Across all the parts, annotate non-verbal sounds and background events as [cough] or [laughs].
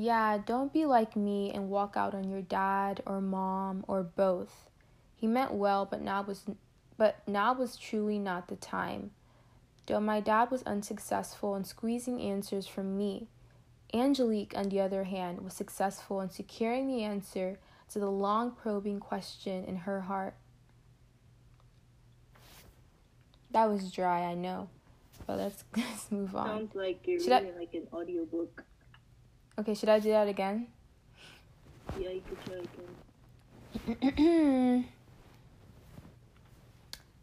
Yeah, don't be like me and walk out on your dad or mom or both. He meant well, but now was but now was truly not the time. Though my dad was unsuccessful in squeezing answers from me, Angelique, on the other hand, was successful in securing the answer to the long probing question in her heart. That was dry, I know. But let's, [laughs] let's move on. Sounds like you're Should I- like an audiobook. Okay, should I do that again? Yeah, you could try again.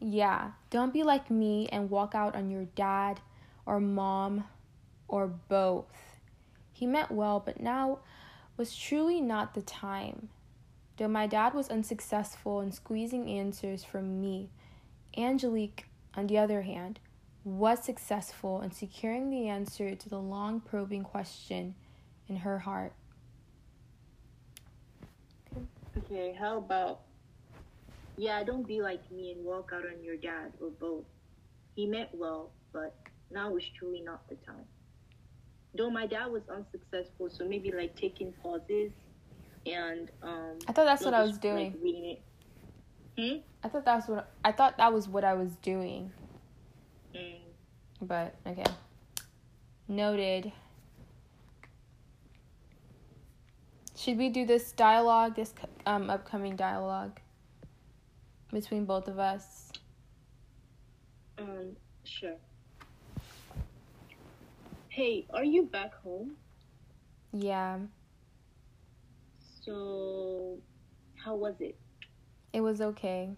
[clears throat] yeah, don't be like me and walk out on your dad or mom or both. He meant well, but now was truly not the time. Though my dad was unsuccessful in squeezing answers from me, Angelique, on the other hand, was successful in securing the answer to the long probing question in her heart. Okay, how about yeah, don't be like me and walk out on your dad or both. He meant well, but now is truly not the time. Though my dad was unsuccessful, so maybe like taking pauses and um I thought that's what I was doing. Like, reading it. Hmm? I thought that's what I thought that was what I was doing. Mm. But okay. Noted. Should we do this dialogue, this um upcoming dialogue between both of us? Um, sure. Hey, are you back home? Yeah, So, how was it? it was okay.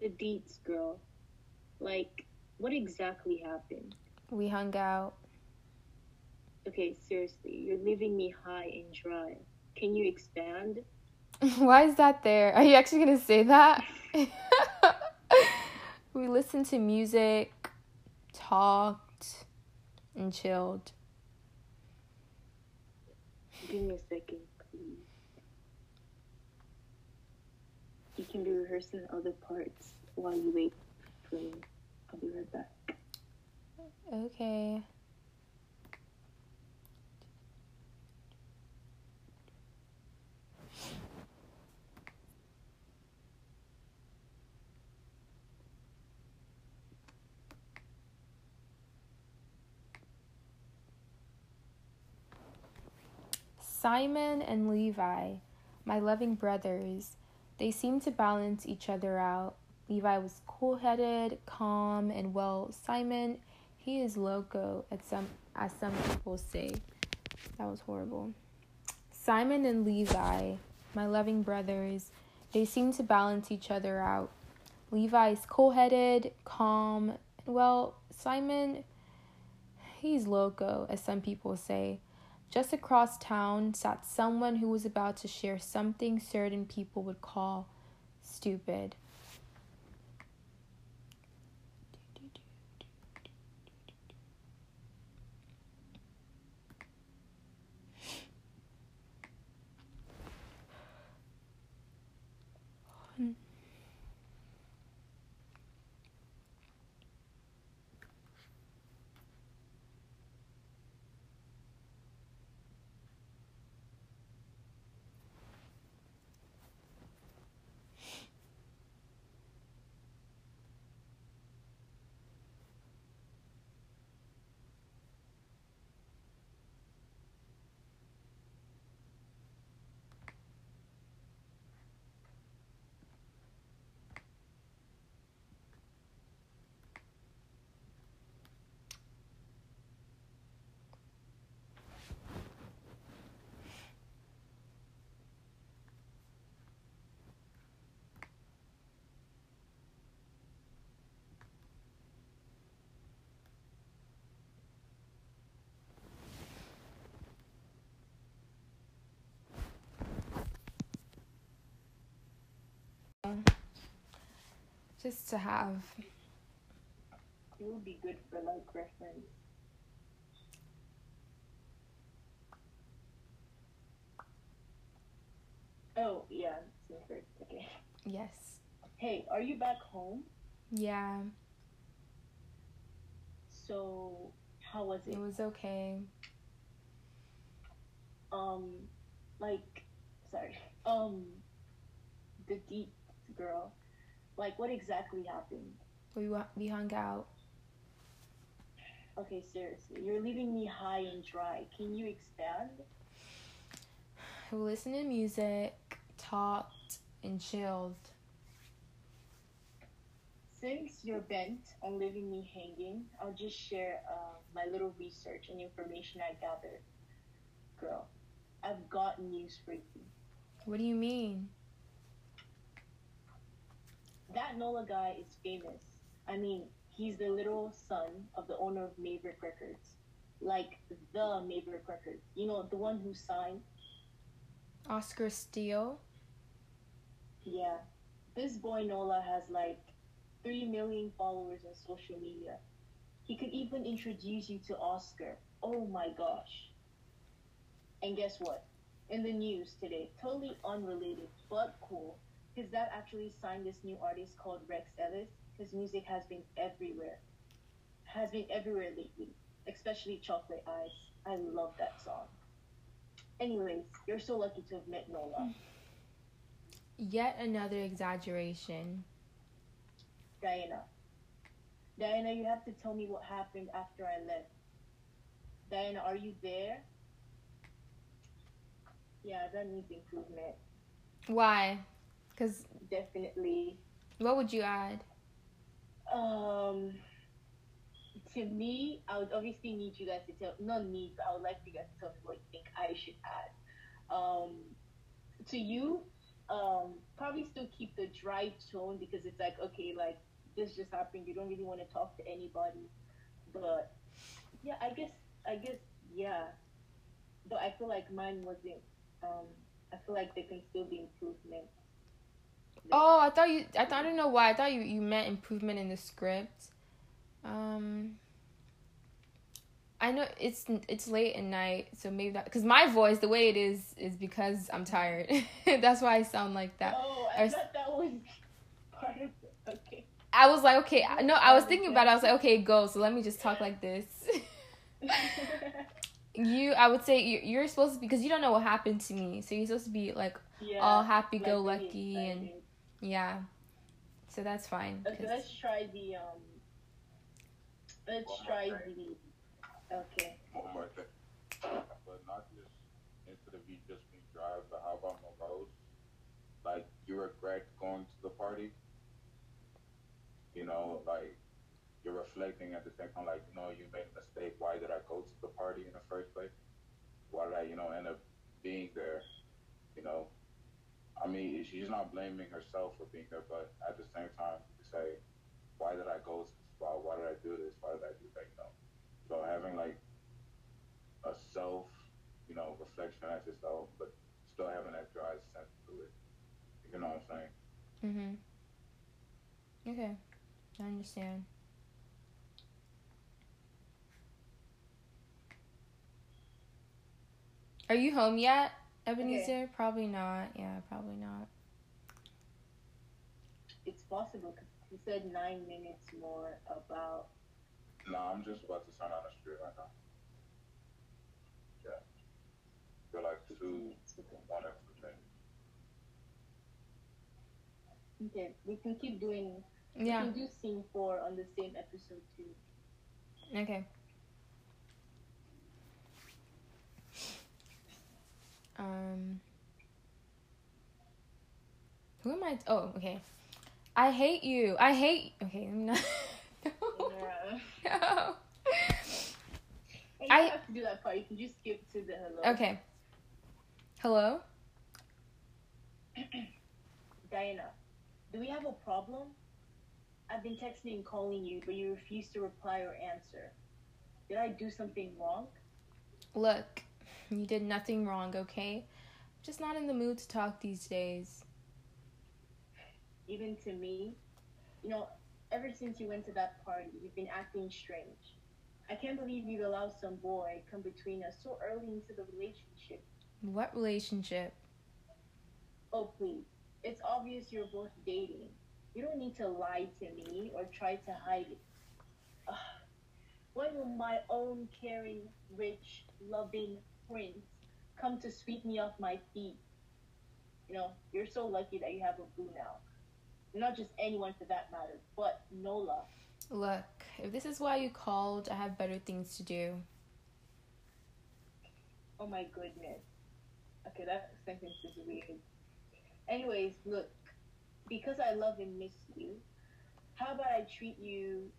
The deets, girl. Like, what exactly happened? We hung out. Okay, seriously, you're leaving me high and dry. Can you expand? [laughs] Why is that there? Are you actually gonna say that? [laughs] we listened to music, talked, and chilled. Give me a second, please. You can be rehearsing other parts while you wait for me. I'll be right back. Okay. Simon and Levi, my loving brothers, they seemed to balance each other out. Levi was cool headed, calm, and well, Simon, he is loco, as some, as some people say. That was horrible. Simon and Levi, my loving brothers, they seem to balance each other out. Levi is cool headed, calm, and well, Simon, he's loco, as some people say. Just across town sat someone who was about to share something certain people would call stupid. Just to have. It would be good for like reference. Oh yeah, first. Okay. Yes. Hey, are you back home? Yeah, So how was it? it was okay. um, like, sorry, um, the deep girl, like, what exactly happened? We we hung out. Okay, seriously, you're leaving me high and dry. Can you expand? We listened to music, talked, and chilled. Since you're bent on leaving me hanging, I'll just share uh, my little research and information I gathered. Girl, I've got news for you. What do you mean? That Nola guy is famous. I mean, he's the little son of the owner of Maverick Records. Like the Maverick Records. You know, the one who signed. Oscar Steele? Yeah. This boy Nola has like 3 million followers on social media. He could even introduce you to Oscar. Oh my gosh. And guess what? In the news today, totally unrelated, but cool. His dad actually signed this new artist called Rex Ellis. His music has been everywhere. Has been everywhere lately, especially Chocolate Eyes. I love that song. Anyways, you're so lucky to have met Nola. Yet another exaggeration. Diana. Diana, you have to tell me what happened after I left. Diana, are you there? Yeah, that needs improvement. Why? Because Definitely. what would you add? Um, to me, I would obviously need you guys to tell, not need, but I would like you guys to tell me what you think I should add. Um, to you, um, probably still keep the dry tone because it's like, okay, like, this just happened. You don't really want to talk to anybody. But, yeah, I guess, I guess, yeah. But I feel like mine wasn't, um, I feel like there can still be improvement. Oh, I thought you. I thought I don't know why. I thought you you meant improvement in the script. Um. I know it's it's late at night, so maybe that because my voice, the way it is, is because I'm tired. [laughs] That's why I sound like that. Oh, I Or- thought that was part of it. Okay. I was like, okay, no, I was thinking about it. I was like, okay, go. So let me just talk like this. [laughs] [laughs] you, I would say you- you're supposed to because you don't know what happened to me, so you're supposed to be like yeah, all happy go lucky and. Yeah. So that's fine. Okay, let's try the um. Let's One try thing. the. Okay. One more thing. But not just instead of you just being drive, but how about no roads? Like you regret going to the party. You know, like you're reflecting at the same time, like, you know, you made a mistake. Why did I go to the party in the first place? Why did I, you know, end up being there? You know, I mean, she's not blaming herself for being there, but at the same time, you say, why did I go to the spot? Why did I do this? Why did I do that? You know, so having like a self, you know, reflection at yourself, but still having that dry sense to it. You know what I'm saying? Mhm. Okay, I understand. Are you home yet, Ebenezer? Probably not. Yeah, probably not. It's possible because he said nine minutes more about. No, I'm just about to turn on the street right now. Yeah. Feel like two, one extra thing. Okay, we can keep doing. Yeah. We can do scene four on the same episode too. Okay. Um. Who am I? Oh, okay. I hate you. I hate. Okay, I'm not. [laughs] No. I- have to do that part. You can just skip to the hello. Okay. Hello. [clears throat] Diana, do we have a problem? I've been texting and calling you, but you refuse to reply or answer. Did I do something wrong? Look, you did nothing wrong. Okay. Just not in the mood to talk these days. Even to me? You know, ever since you went to that party, you've been acting strange. I can't believe you'd allow some boy come between us so early into the relationship. What relationship? Oh, please. It's obvious you're both dating. You don't need to lie to me or try to hide it. Ugh. When will my own caring, rich, loving prince come to sweep me off my feet. You know, you're so lucky that you have a boo now. Not just anyone for that matter, but Nola. Look, if this is why you called, I have better things to do. Oh my goodness. Okay, that sentence is weird. Anyways, look, because I love and miss you, how about I treat you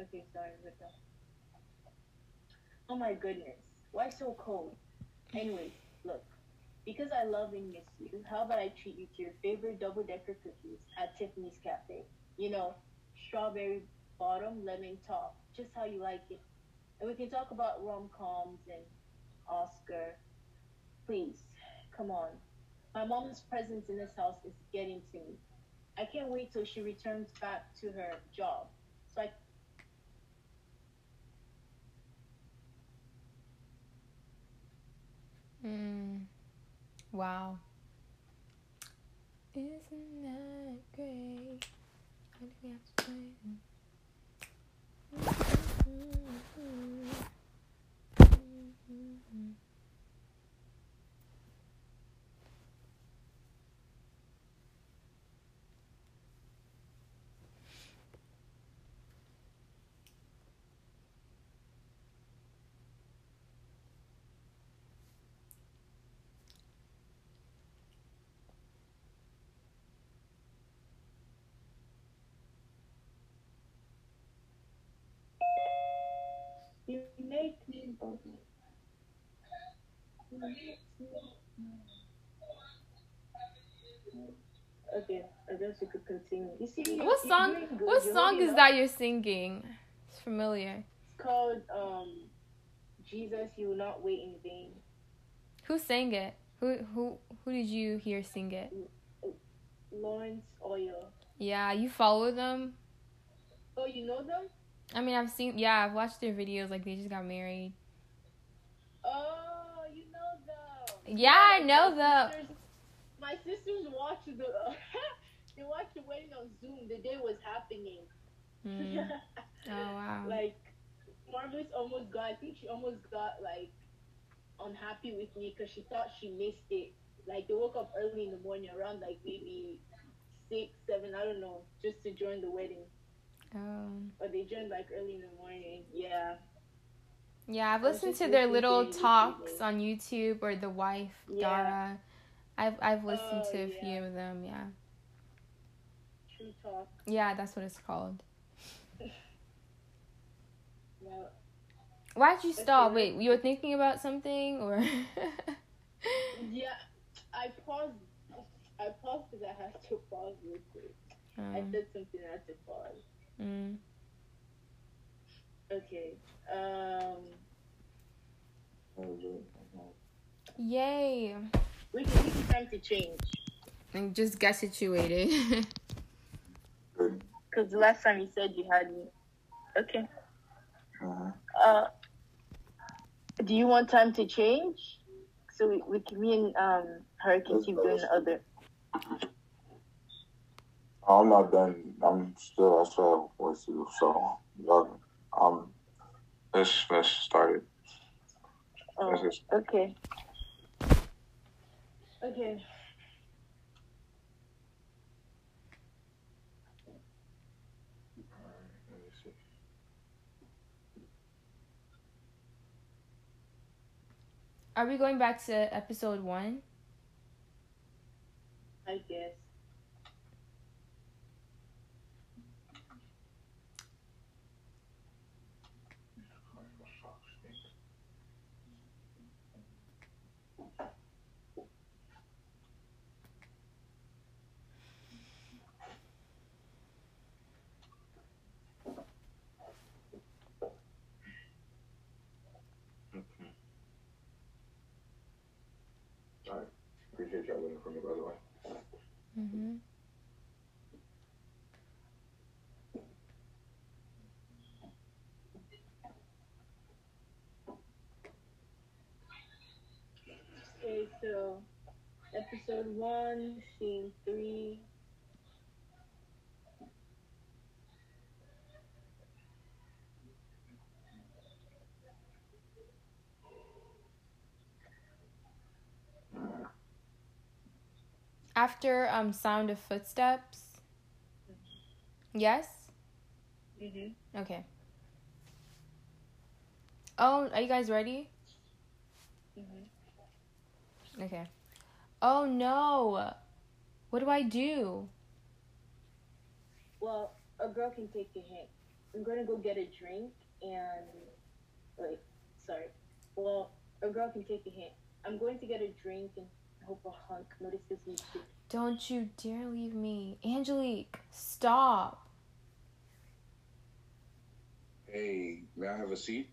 Okay, sorry, Rita. Oh my goodness. Why so cold? Anyways, look. Because I love and miss you, how about I treat you to your favorite double decker cookies at Tiffany's Cafe? You know, strawberry bottom, lemon top, just how you like it. And we can talk about rom coms and Oscar. Please, come on. My mom's presence in this house is getting to me. I can't wait till she returns back to her job. So I Mm. Wow. Isn't that great? We have to play it? You make me bubble. You make me- Okay, I guess you could continue. You see, What song? good. What song is up. that you're singing? It's familiar. It's called um, Jesus, you will not wait in vain. Who sang it? Who who who did you hear sing it? Lawrence Oyor. Yeah, you follow them. Oh, you know them? I mean, I've seen. Yeah, I've watched their videos. Like they just got married. Oh, you know them. Yeah, I know them. My sisters watched the. [laughs] they watched the wedding on Zoom. The day was happening. Mm. [laughs] Oh wow. like Marvelous almost got I think she almost got like unhappy with me because she thought she missed it. Like they woke up early in the morning around like maybe six, seven, I don't know, just to join the wedding. Um. Or they joined like early in the morning. Yeah. Yeah, I've listened to their little talks on YouTube or the wife Yeah. Dara. I've I've listened Oh, to a yeah. few of them. Yeah. True talk. Yeah, that's what it's called. [laughs] Yeah. Why'd you stop? Wait, you were thinking about something or? [laughs] Yeah. I paused I paused because I had to pause real quick. I Um, said something I had to pause. Mm. Okay. Um Yay! we can we can time to change. And just get situated. Because the last time you said you had me. Okay. Uh-huh. Uh, do you want time to change? So we, we can, me and um, her can keep doing the other. I'm not done. I'm still. I still have work to do. So, y'all, um, let's let's start it. Let's Oh, just okay. Okay. let me see. Are we going back to episode one? I guess. Appreciate y'all waiting for me, by the way. Mm-hmm. Okay, so episode one, scene three. After um sound of footsteps. Yes? Mhm. Okay. Oh, are you guys ready? Mhm. Okay. Oh no. What do I do? Well, a girl can take a hint. I'm gonna go get a drink and wait, sorry. Well, a girl can take a hint. I'm going to get a drink and hope a hunk notices me too. Don't you dare leave me. Angelique, stop. Hey, may I have a seat?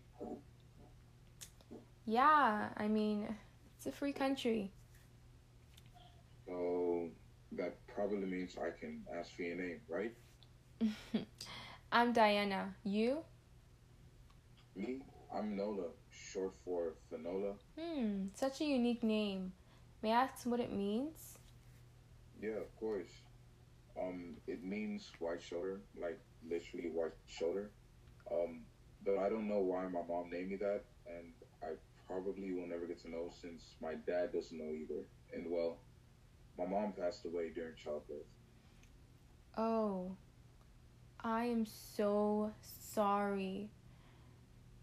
Yeah, I mean, it's a free country. So that probably means I can ask for your name, right? [laughs] I'm Diana. You? Me? I'm Nola, short for Finola. Hmm, such a unique name. May I ask what it means? Yeah, of course. Um, it means white shoulder, like literally white shoulder. Um, but I don't know why my mom named me that, and I probably will never get to know since my dad doesn't know either. And well, my mom passed away during childbirth. Oh, I am so sorry.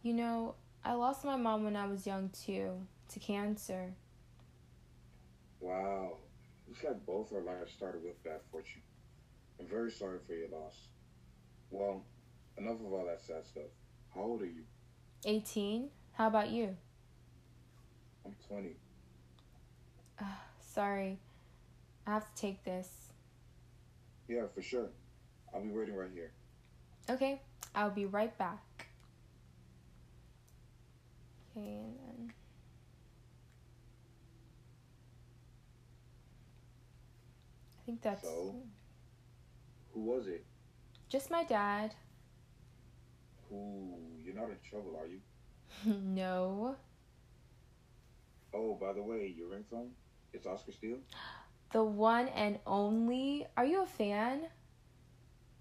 You know, I lost my mom when I was young too, to cancer. Wow, looks like both our lives started with bad fortune. I'm very sorry for your loss. Well, enough of all that sad stuff. How old are you? 18? How about you? I'm 20. Ah, sorry. I have to take this. Yeah, for sure. I'll be waiting right here. Okay, I'll be right back. Okay, and then. Think that's So? Who was it? just my dad. Who? You're not in trouble, are you? [laughs] no. Oh, by the way, your ringtone? It's Oscar Steele? The one and only. Are you a fan?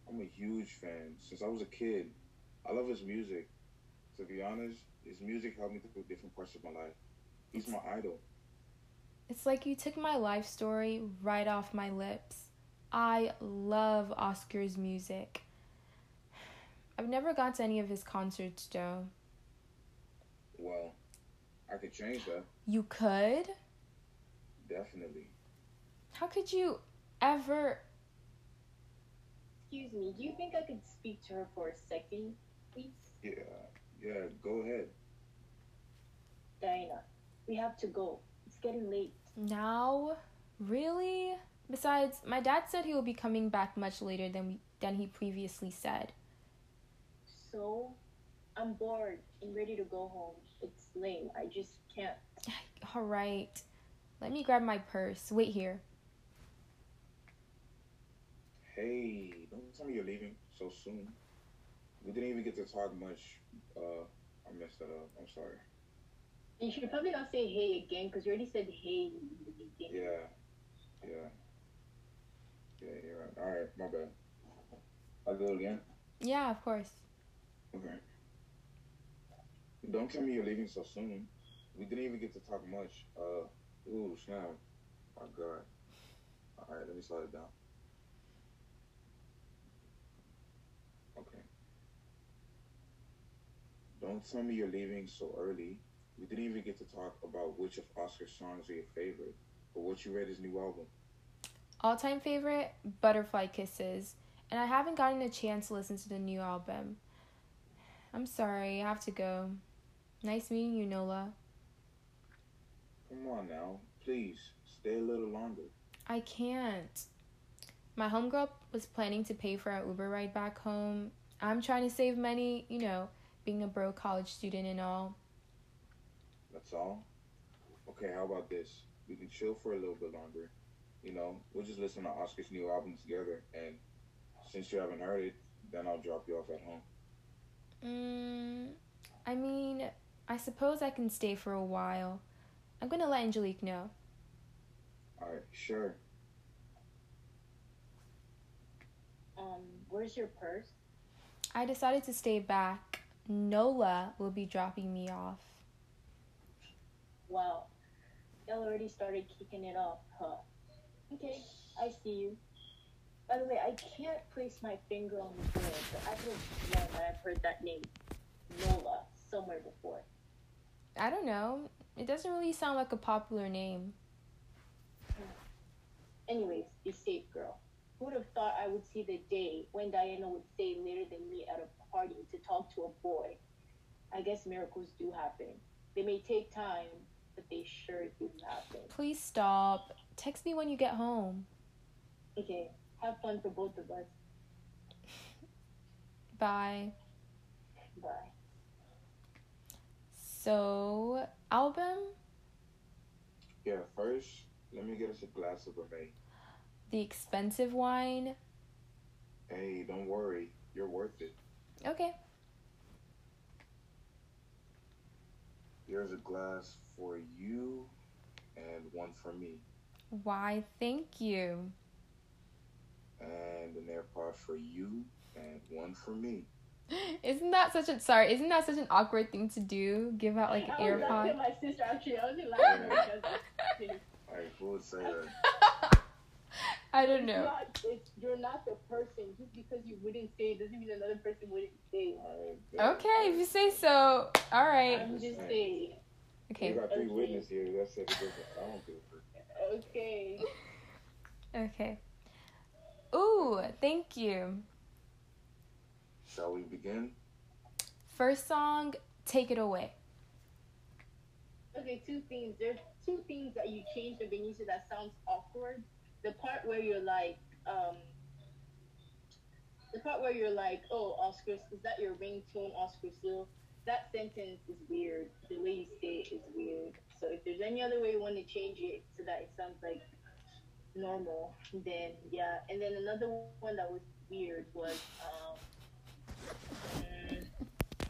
I'm a huge fan. Since I was a kid, I love his music. To be honest, his music helped me through different parts of my life. He's my idol. It's like you took my life story right off my lips. I love Oscar's music. I've never gone to any of his concerts, though. Well, I could change that. You could? Definitely. How could you ever? Excuse me, do you think I could speak to her for a second, please? Yeah, yeah, go ahead. Diana, we have to go. It's getting late. Now? Really? Besides, my dad said he will be coming back much later than we, than he previously said. So, I'm bored and ready to go home. It's lame. I just can't. [sighs] All right. Let me grab my purse. Wait here. Hey, don't tell me you're leaving so soon. We didn't even get to talk much. Uh, I messed that up. I'm sorry. You should probably not say hey again because you already said hey in the beginning. Yeah, yeah, yeah. You're right. All right, my bad. I'll go again. Yeah, of course. Okay. Don't tell me you're leaving so soon. We didn't even get to talk much. Uh, ooh, snap. My God. All right, let me slow it down. Okay. Don't tell me you're leaving so early. We didn't even get to talk about which of Oscar's songs are your favorite, or what you read his new album. All time favorite Butterfly Kisses. And I haven't gotten a chance to listen to the new album. I'm sorry, I have to go. Nice meeting you, Nola. Come on now, please stay a little longer. I can't. My homegirl was planning to pay for our Uber ride back home. I'm trying to save money, you know, being a broke college student and all. That's all? Okay, how about this? We can chill for a little bit longer. You know, we'll just listen to Oscar's new album together, and since you haven't heard it, then I'll drop you off at home. Mm, I mean, I suppose I can stay for a while. I'm gonna let Angelique know. Alright, sure. Um, where's your purse? I decided to stay back. Nola will be dropping me off. Wow, y'all already started kicking it off, huh? Okay, I see you. By the way, I can't place my finger on the board, but I could have sworn that I've heard that name, Nola, somewhere before. I don't know. It doesn't really sound like a popular name. Anyways, be safe, girl. Who would have thought I would see the day when Diana would stay later than me at a party to talk to a boy? I guess miracles do happen. They may take time, but they sure do happen. Please stop. Text me when you get home. Okay, have fun for both of us. [laughs] Bye. Bye. So, album? Yeah, first, let me get us a glass of Remy. The expensive wine? Hey, don't worry. You're worth it. Okay. Here's a glass for you and one for me. Why, thank you. And an AirPod for you and one for me. Isn't that such a sorry? Isn't that such an awkward thing to do? Give out like an I was AirPod. laughing at my sister actually. I wasn't laughing because Alright, who would say that? I don't it's know. not, it's, you're not the person. Just because you wouldn't say it doesn't mean another person wouldn't say it. Okay, if you say so. All right. I'm just saying. We Okay. got three Okay. witnesses here that said it doesn't sound good. Okay. Okay. Ooh, thank you. Shall we begin? First song, Take It Away. Okay, two things. There's two things that you changed the Benicio that sounds awkward. The part where you're like, um, the part where you're like, oh, Oscar, is that your ringtone, Oscar Steele? That sentence is weird. The way you say it is weird. So if there's any other way you want to change it so that it sounds like normal, then yeah. And then another one that was weird was, um,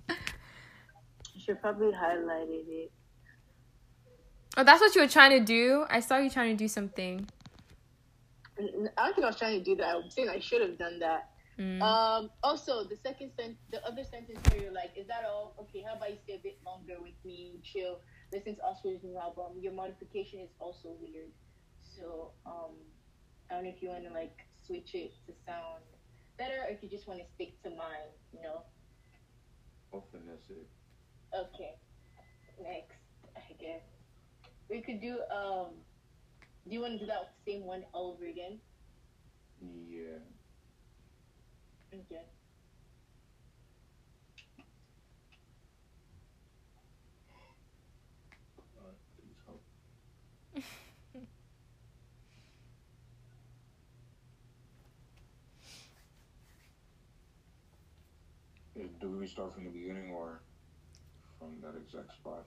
mm, should probably highlighted it. Oh, that's what you were trying to do? I saw you trying to do something. N- I don't think I was trying to do that. I'm saying I should have done that. Mm. Um. Also, the second sentence, the other sentence where you're like, "Is that all? Okay. How about you stay a bit longer with me, chill, listen to Oscar's new album. Your modification is also weird. So, um, I don't know if you want to like switch it to sound better, or if you just want to stick to mine. You know. I'll finesse it. Okay. Next, I guess we could do. Um. Do you want to do that with the same one all over again? Yeah. Okay. Alright, please help. [laughs] Do we start from the beginning or from that exact spot?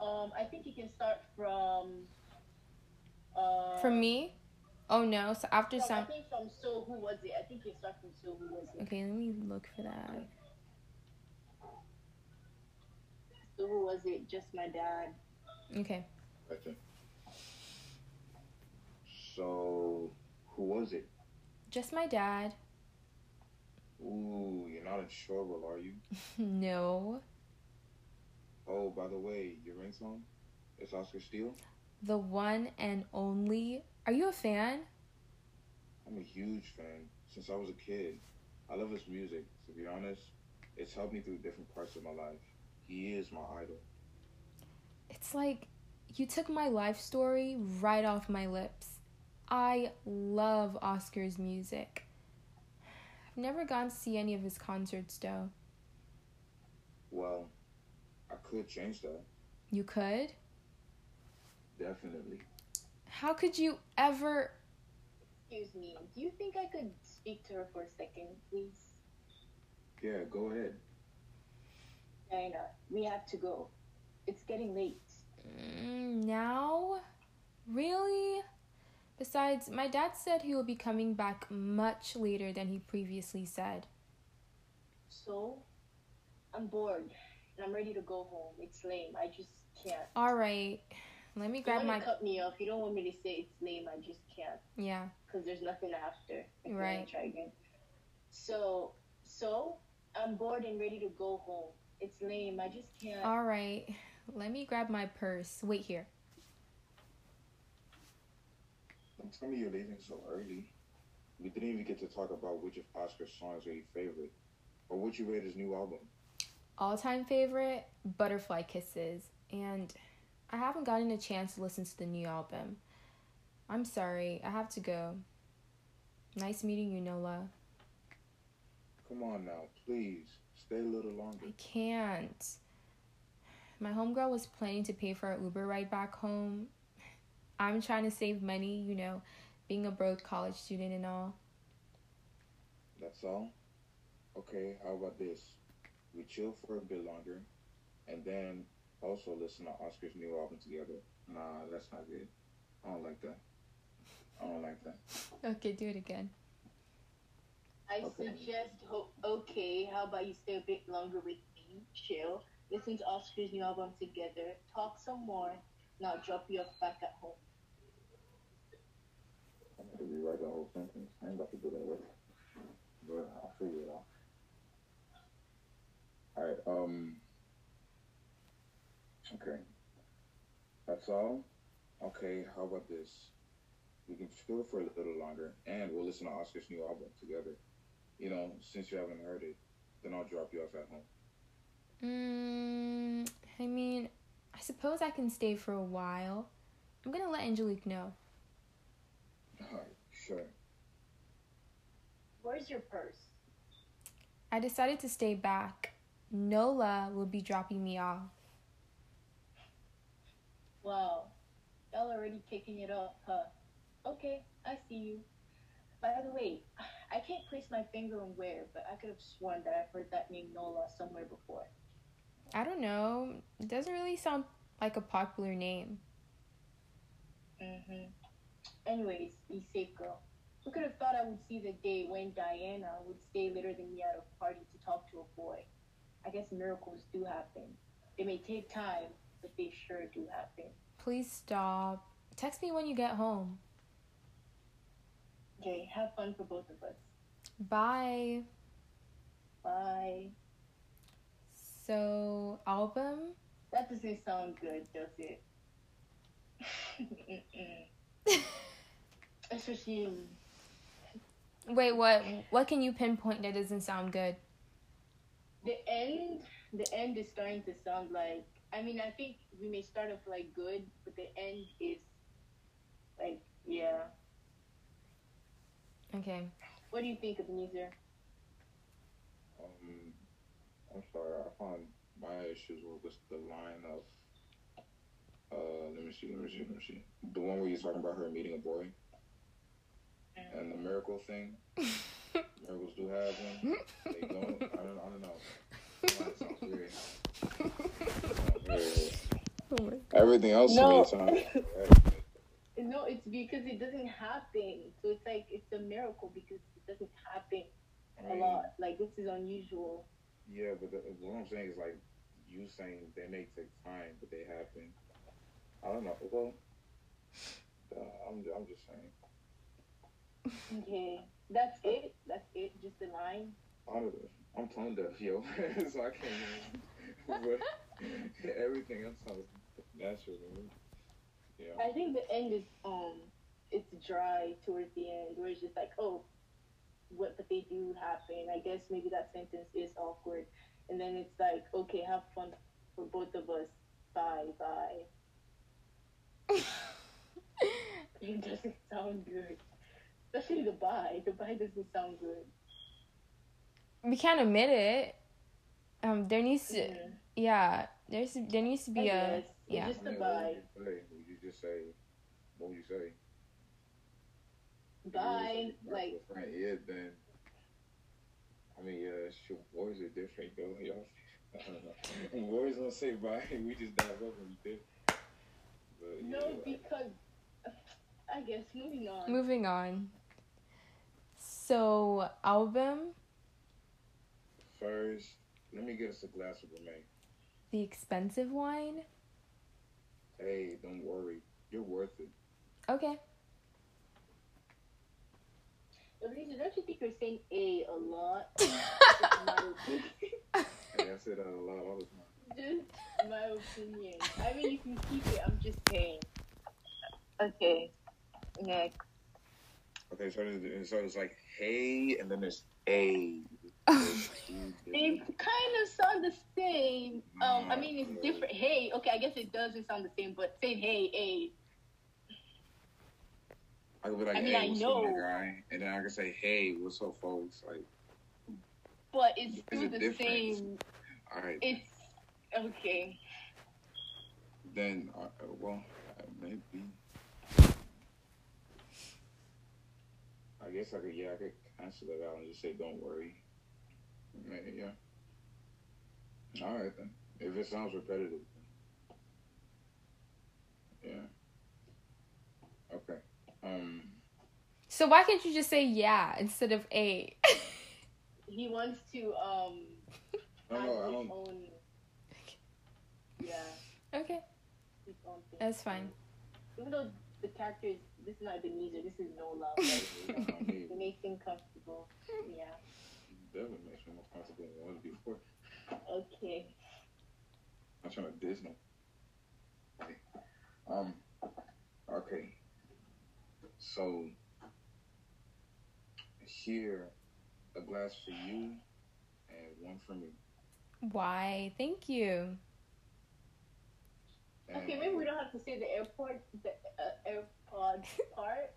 Um, I think you can start from. Uh, From me? Oh no, so after some I think from So Who Was It? I think you start from So Who Was It? Okay, let me look for that. So Who Was It? Just My Dad. Okay. Gotcha. So, who was it? Just my dad. Ooh, you're not in trouble, are you? [laughs] no. Oh, by the way, your ringtone? It's Oscar Steele? The one and only. Are you a fan? I'm a huge fan since I was a kid. I love his music. To be honest, it's helped me through different parts of my life. He is my idol. It's like you took my life story right off my lips. I love Oscar's music. I've never gone to see any of his concerts though. Well, I could change that. You could? Definitely. How could you ever Excuse me. Do you think I could speak to her for a second, please? Yeah, go ahead. Diana, we have to go. It's getting late. Mm, now? Really? Besides, my dad said he will be coming back much later than he previously said. So, I'm bored. And I'm ready to go home. It's lame. I just can't. Alright, let me You grab want my. to cut me off. You don't want me to say it's name. I just can't. Yeah. because there's nothing after. If Right. You wanna try again. So, so I'm bored and ready to go home. It's lame. I just can't. Alright, let me grab my purse. Wait here. Don't tell me you're leaving so early. We didn't even get to talk about which of Oscar's songs are your favorite, or what you rate his new album. All time favorite Butterfly Kisses, and I haven't gotten a chance to listen to the new album. I'm sorry, I have to go. Nice meeting you, Nola. Come on now, please. Stay a little longer. I can't. My homegirl was planning to pay for our Uber ride back home. I'm trying to save money, you know, being a broke college student and all. That's all? Okay, how about this? We chill for a bit longer, and then also listen to Oscar's new album together. Nah, that's not good. I don't like that. I don't like that. Okay, do it again. I Okay. suggest, ho- okay, how about you stay a bit longer with me, chill, listen to Oscar's new album together, talk some more, now drop you off back at home. I'm going to rewrite the whole sentence. I ain't about to do that with But I'll figure it out. Alright, um. Okay. That's all? Okay, how about this? We can chill for a little longer, and we'll listen to Oscar's new album together. You know, since you haven't heard it, then I'll drop you off at home. Mm, I mean, I suppose I can stay for a while. I'm gonna let Angelique know. Alright, sure. Where's your purse? I decided to stay back. Nola will be dropping me off. Wow, y'all already kicking it up, huh? Okay, I see you. By the way, [sighs] I can't place my finger on where, but I could have sworn that I've heard that name Nola somewhere before. I don't know. It doesn't really sound like a popular name. Mm-hmm. Anyways, be safe, girl. Who could have thought I would see the day when Diana would stay later than me at a party to talk to a boy? I guess miracles do happen. They may take time, but they sure do happen. Please stop. Text me when you get home. Okay, have fun for both of us. Bye. Bye. So, album? That doesn't sound good, does it? [laughs] Especially Wait, what? What can you pinpoint that doesn't sound good? the end. The end is starting to sound like. I mean, I think we may start off like good, but the end is like, yeah. Okay. What do you think, of Ebenezer? Um, I'm sorry, I found my issues were with the line of. Uh, let me see, let me see, let me see. The one where you're talking about her meeting a boy and the miracle thing. [laughs] Miracles do have one. They don't. I don't. I don't know. That sounds weird. [laughs] Sounds weird. Oh Everything else No. to me sounds. No, it's because it doesn't happen. So it's like it's a miracle because it doesn't happen I a mean, lot. Like this is unusual. Yeah, but the, what I'm saying is like you saying they may take time, but they happen. I don't know. Well, uh, I'm I'm just saying. Okay, that's it. That's it. Just the line. Honestly, I'm tone deaf, yo, [laughs] so I can't. [laughs] [laughs] Even, but everything else sounds natural. to me. Yeah. I think the end is um, it's dry towards the end, where it's just like, oh, what? But they do happen. I guess maybe that sentence is awkward, and then it's like, okay, have fun for both of us. Bye, bye. [laughs] It doesn't sound good. Especially the bye. The bye doesn't sound good. we can't admit it. Um, there needs to, Mhm. Yeah, there's there needs to be a, guess. yeah. Just I the mean, what bye. would you say? Would you just say? What would you say? Bye. If Like, friend, yeah, then. I mean, yeah, it's true. Boys are different, though. Y'all, I don't know. [laughs] Boys don't say bye. [laughs] We just dive up when we did. But, no, yeah, because I guess moving on. Moving on. So, album, First, let me get us a glass of Remy. The expensive wine. Hey, don't worry. You're worth it. Okay. Elisa, don't you think you're saying A a lot? [laughs] Hey, I say that a lot all the time. just my opinion. I mean, you can keep it. I'm just saying. Okay. Next. Okay, so it's, so it's like hey, and then there's a. They kind of sound the same. Um, I mean, it's different. Hey, okay, I guess it doesn't sound the same, but saying hey, hey. I could be like, I mean, hey, I what's know. up, my guy? And then I can say, hey, what's up, folks? Like, But it's still the difference. same. all right, It's okay. then, uh, uh, well, uh, maybe. I guess I could, yeah, I could cancel that out and just say, don't worry. Maybe, yeah. All right, then. If it sounds repetitive. then. Yeah. Okay. Um. So why can't you just say yeah instead of a? [laughs] He wants to um No, no, I don't. own. Yeah, okay, his own thing. that's fine. Even though the character is this is not Ebenezer, this is no love. Right? [laughs] I mean, it makes him comfortable. Yeah. Definitely makes me more comfortable than it was before. Okay. I'm trying to diss no. Okay. Um. Okay. So here, a glass for you and one for me. Why? Thank you. And Okay, maybe we don't have to say the airport, the uh, AirPod part.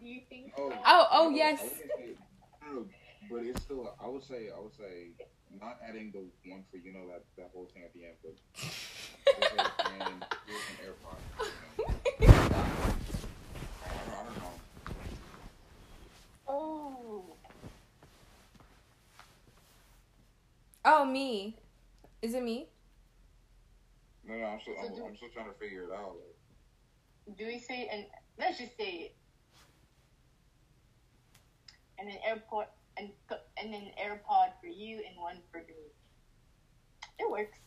Do you think? Oh, so? Oh, oh, I would- yes. I would say- no, but it's still. I would say. I would say not adding the one for you know that that whole thing at the end, but and here's [laughs] an AirPod. I, don't, know. Oh. oh, me. Is it me? No, no. I'm still. So I'm, do- I'm still trying to figure it out. Like, Do we say and let's just say it. And an airport and and an AirPod for you and one for me. It works.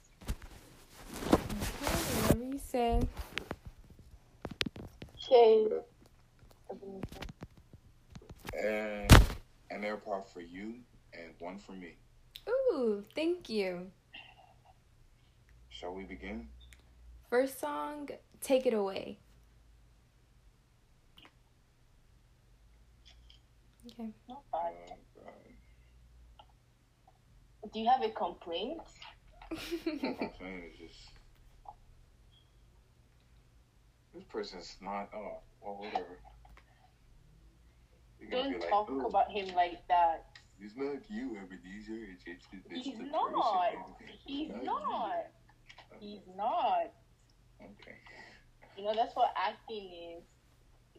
Okay, whatever you say. Okay. and an AirPod for you and one for me. Ooh, thank you. Shall we begin? First song, take it away. Okay. Not Uh, bad. God. Do you have a complaint? I'm is just this person's not. Oh, well, whatever. Don't like, talk "Oh, about him like that. He's not you, Ebenezer. It's, it's, it's He's not. He's you." not. He's not. Okay. You know, that's what acting is.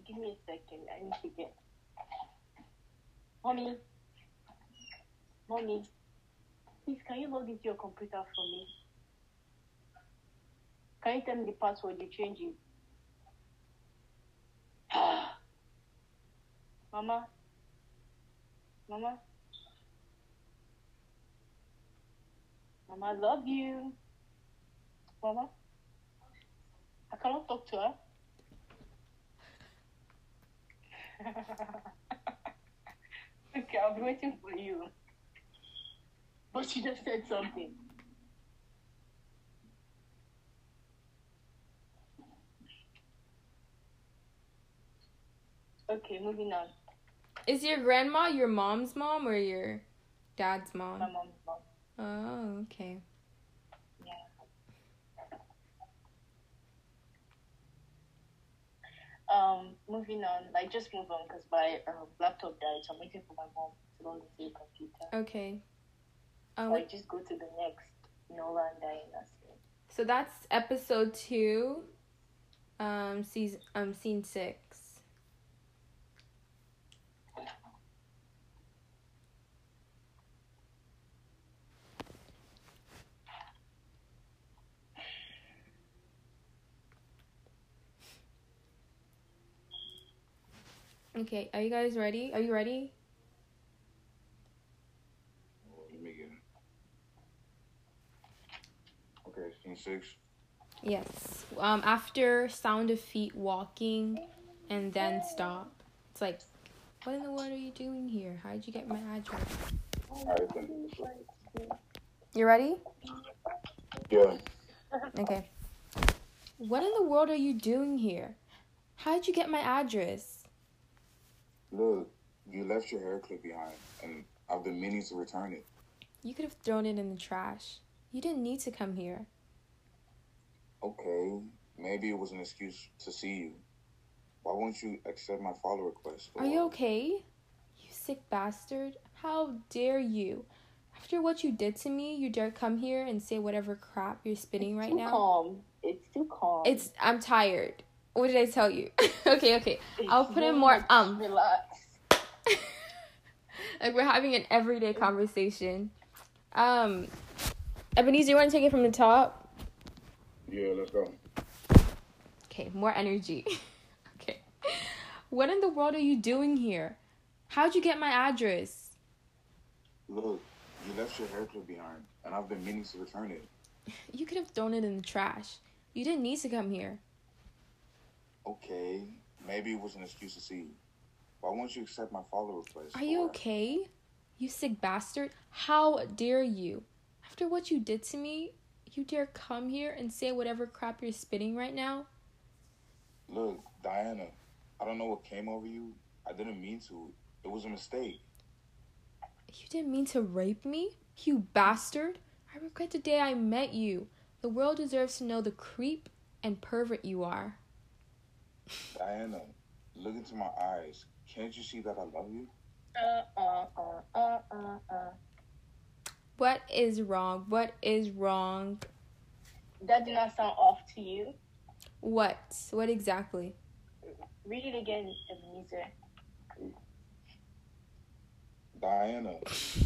Give me a second. I need to get. Mommy. Mommy. Please, can you log into your computer for me? Can you tell me the password you change it? [sighs] Mama? Mama? Mama, I love you. Mama? I cannot talk to her. [laughs] okay, I'll be waiting for you. But she just said something. Okay, moving on. Is your grandma your mom's mom or your dad's mom? My mom's mom. Oh, okay. Yeah. Um, moving on, like just move on because my um, laptop died, so I'm waiting for my mom to log into the computer. Okay. Um, Like just go to the next Nola and Diana scene. so that's episode two, um, season, um, scene six. Okay, are you guys ready? Are you ready? six. Yes. Um, after sound of feet walking and then stop. It's like, what in the world are you doing here? How did you get my address? You ready? Yeah. Okay. What in the world are you doing here? How did you get my address? Look, you left your hair clip behind, and I've been meaning to return it. You could have thrown it in the trash. You didn't need to come here. Okay, maybe it was an excuse to see you. Why won't you accept my follow request? Are you okay? You sick bastard. How dare you? After what you did to me, you dare come here and say whatever crap you're spitting right too now? calm. It's too calm. It's I'm tired. What did I tell you? [laughs] okay, okay. I'll put in more um. Relax. [laughs] like we're having an everyday conversation. Um Ebenezer, you wanna take it from the top? Yeah, let's go. Okay, more energy. [laughs] okay. What in the world are you doing here? How'd you get my address? Look, you left your hair clip behind, and I've been meaning to return it. [laughs] You could have thrown it in the trash. You didn't need to come here. Okay, maybe it was an excuse to see you. Why won't you accept my follow request? Are you okay? You sick bastard. How dare you? After what you did to me, you dare come here and say whatever crap you're spitting right now? Look, Diana, I don't know what came over you. I didn't mean to. It was a mistake. You didn't mean to rape me? You bastard. I regret the day I met you. The world deserves to know the creep and pervert you are. [laughs] Diana, look into my eyes. Can't you see that I love you? Uh, uh, uh, uh, uh, uh. What is wrong? What is wrong? That did not sound off to you. What? What exactly? Read it again, Ebenezer. Diana,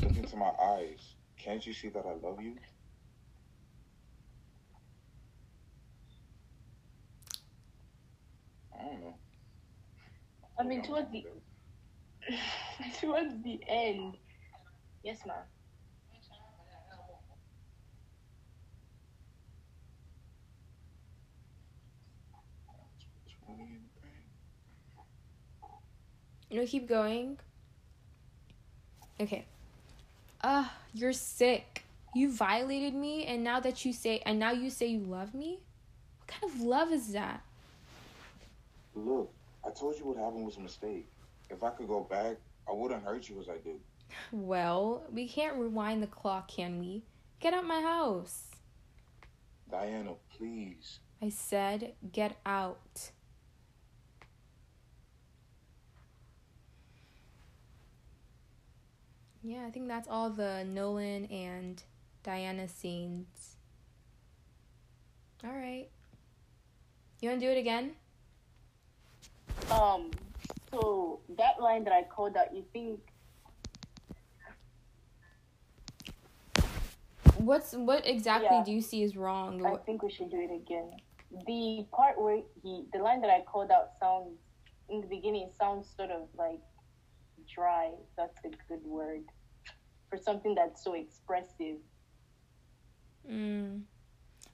look into my eyes. Can't you see that I love you? I don't know. I mean, towards the [laughs] towards the end. Yes, ma'am. You know, keep going. Okay. Ugh, you're sick. You violated me, and now that you say, and now you say you love me? What kind of love is that? Look, I told you what happened was a mistake. If I could go back, I wouldn't hurt you as I did. Well, we can't rewind the clock, can we? Get out my house. Diana, please. I said, get out. Yeah, I think that's all the Nola and Diana scenes. All right. You want to do it again? Um. So that line that I called out, you think What's what exactly Yeah. do you see is wrong? I think we should do it again. The part where he, the line that I called out sounds in the beginning sounds sort of like dry. That's a good word for something that's so expressive. Mm.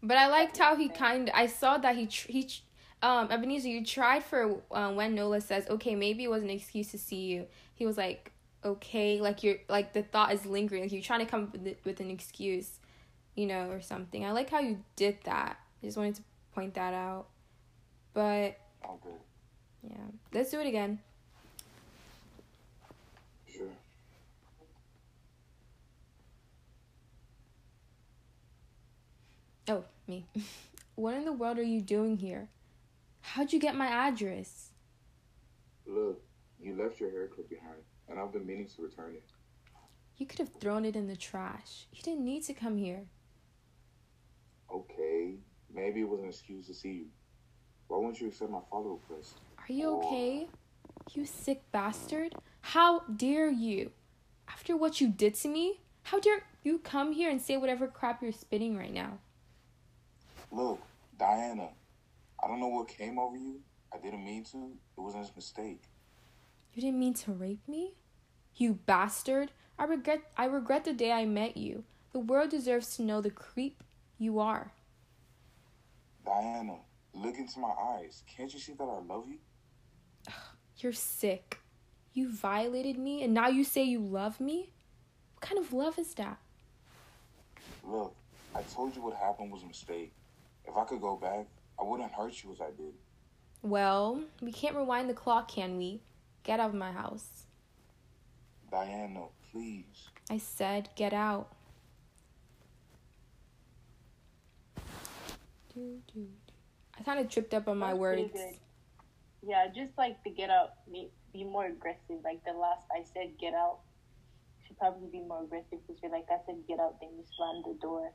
But I liked how he kind. I saw that he tr- he, tr- um, Ebenezer, you tried for uh, when Nola says, "Okay, maybe it was an excuse to see you." He was like, "Okay," like you're like the thought is lingering. Like you're trying to come up with, it- with an excuse, you know, or something. I like how you did that. I just wanted to point that out. But All good. yeah, let's do it again. Sure. Oh, me. [laughs] what in the world are you doing here? How'd you get my address? Look, you left your hair clip behind, and I've been meaning to return it. You could have thrown it in the trash. You didn't need to come here. Okay, maybe it was an excuse to see you. Why won't you accept my follow request? Are you okay? You sick bastard. How dare you? After what you did to me? How dare you come here and say whatever crap you're spitting right now? Look, Diana, I don't know what came over you. I didn't mean to. It was a mistake. You didn't mean to rape me? You bastard. I regret I regret the day I met you. The world deserves to know the creep you are. Diana, look into my eyes. Can't you see that I love you? [sighs] You're sick. You violated me and now you say you love me? What kind of love is that? Look, I told you what happened was a mistake. If I could go back, I wouldn't hurt you as I did. Well, we can't rewind the clock, can we? Get out of my house. Diana, please. I said get out. Do, do, do. I kind of tripped up on my That's words. Yeah, just like to get out, be, be more aggressive. Like the last I said, get out. Should probably be more aggressive because you're like I said, get out. Then you slam the door.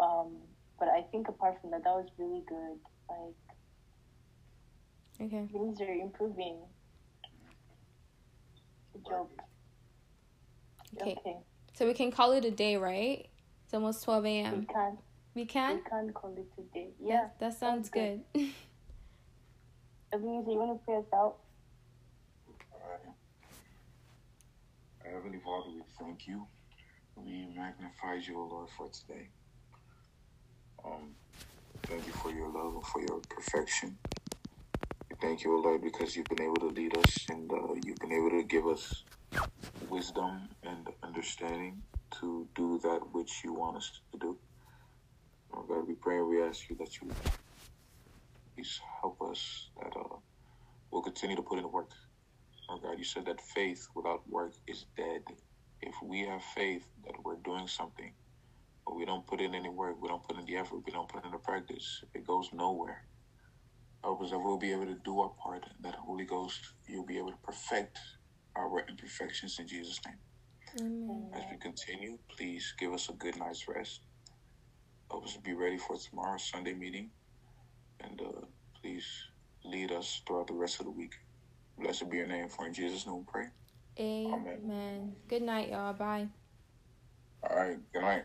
Um, but I think apart from that, that was really good. Like Okay. things are improving. Good job. Okay. Okay. So we can call it a day, right? It's almost 12 a.m. We a.m. can We can? we can? can call it today. Yeah. That, that sounds good. Ebenezer, [laughs] you want to pray us out? Alright. Heavenly Father, we thank you. We magnify you, O Lord, for today. Um, thank you for your love and for your perfection. Thank you, Lord, because you've been able to lead us and uh, you've been able to give us wisdom and understanding to do that which you want us to do. Oh God, we pray and we ask you that you please help us that uh, we'll continue to put in work. Oh God, you said that faith without work is dead. If we have faith that we're doing something, but we don't put in any work, we don't put in the effort, we don't put in the practice, it goes nowhere. Help us that we'll be able to do our part, and that Holy Ghost, you'll be able to perfect our imperfections in Jesus' name. Amen. As we continue, please give us a good night's rest. Help us to be ready for tomorrow's Sunday meeting. And uh, please lead us throughout the rest of the week. Blessed be your name, for in Jesus' name we pray. Amen. Good night, y'all. Bye. All right, good night.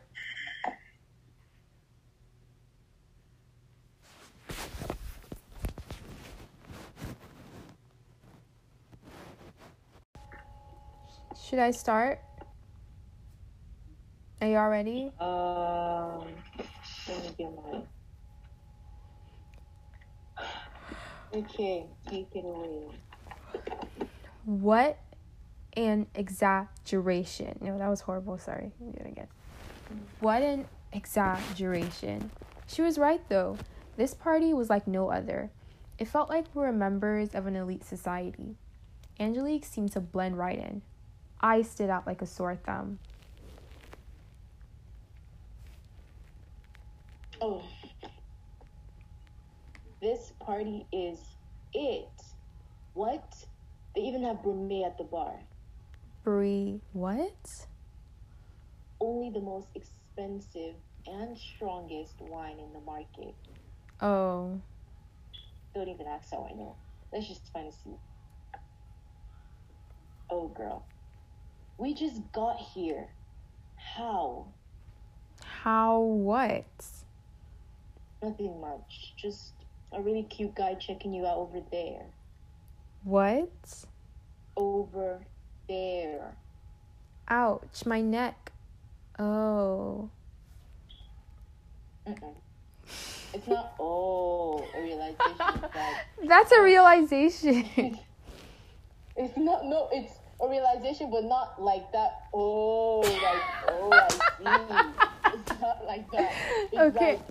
Should I start? Are y'all ready? Um, let me get mine. Okay, take it away. What an exaggeration. No, that was horrible. Sorry. Let me do it again. What an exaggeration. She was right, though. This party was like no other. It felt like we were members of an elite society. Angelique seemed to blend right in. I stood out like a sore thumb. Oh, this party is it. What? They even have Brumet at the bar. Brie, what? Only the most expensive and strongest wine in the market. Oh, Don't even ask how I know. Let's just find a seat. Oh, girl. We just got here. How? how what? Nothing much. Just a really cute guy checking you out over there. What? Over there. Ouch, my neck. Oh. Mm-mm. It's not, [laughs] oh, a realization that [laughs] That's a realization. [laughs] it's not, no, it's a realization, but not like that. Oh, like, oh, I see. It's not like that. It's Okay. like,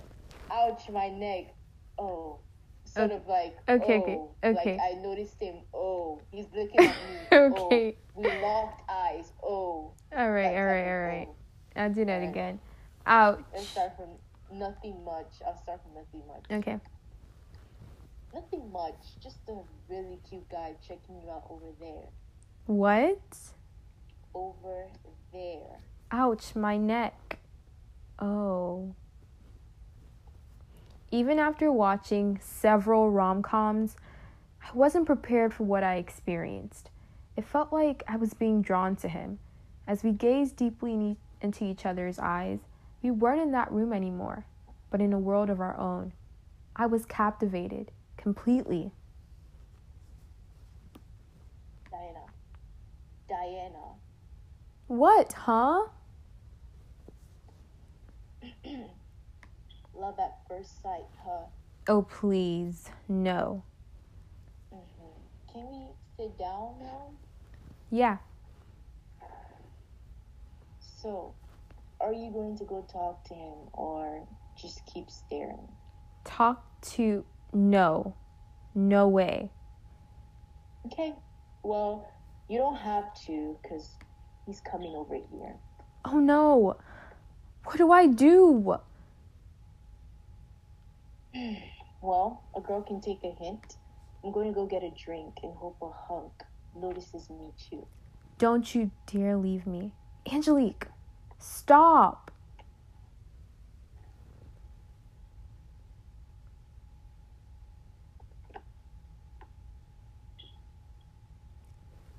ouch, my neck. Oh. Sort of like, Okay, oh, okay, okay. Like I noticed him. Oh, he's looking at me. [laughs] Okay. Oh, we locked eyes. Oh. all right, all right, all right. oh. I'll do that again. Ouch. Let's start from nothing much. I'll start from nothing much. Okay. Nothing much. Just a really cute guy checking you out over there. What? Over there. Ouch, my neck. Oh. Even after watching several rom coms, I wasn't prepared for what I experienced. It felt like I was being drawn to him. As we gazed deeply in e- into each other's eyes, we weren't in that room anymore, but in a world of our own. I was captivated completely. Diana. Diana. What, huh? [clears throat] Love at first sight, huh? Oh, please, no. hmm Can we sit down now? Yeah, So, are you going to go talk to him or just keep staring? talk to. No. No way. Okay, Well, you don't have to, because he's coming over here. Oh no. What do I do? [sighs] Well, a girl can take a hint. I'm going to go get a drink and hope a hunk notices me too. Don't you dare leave me. Angelique, stop.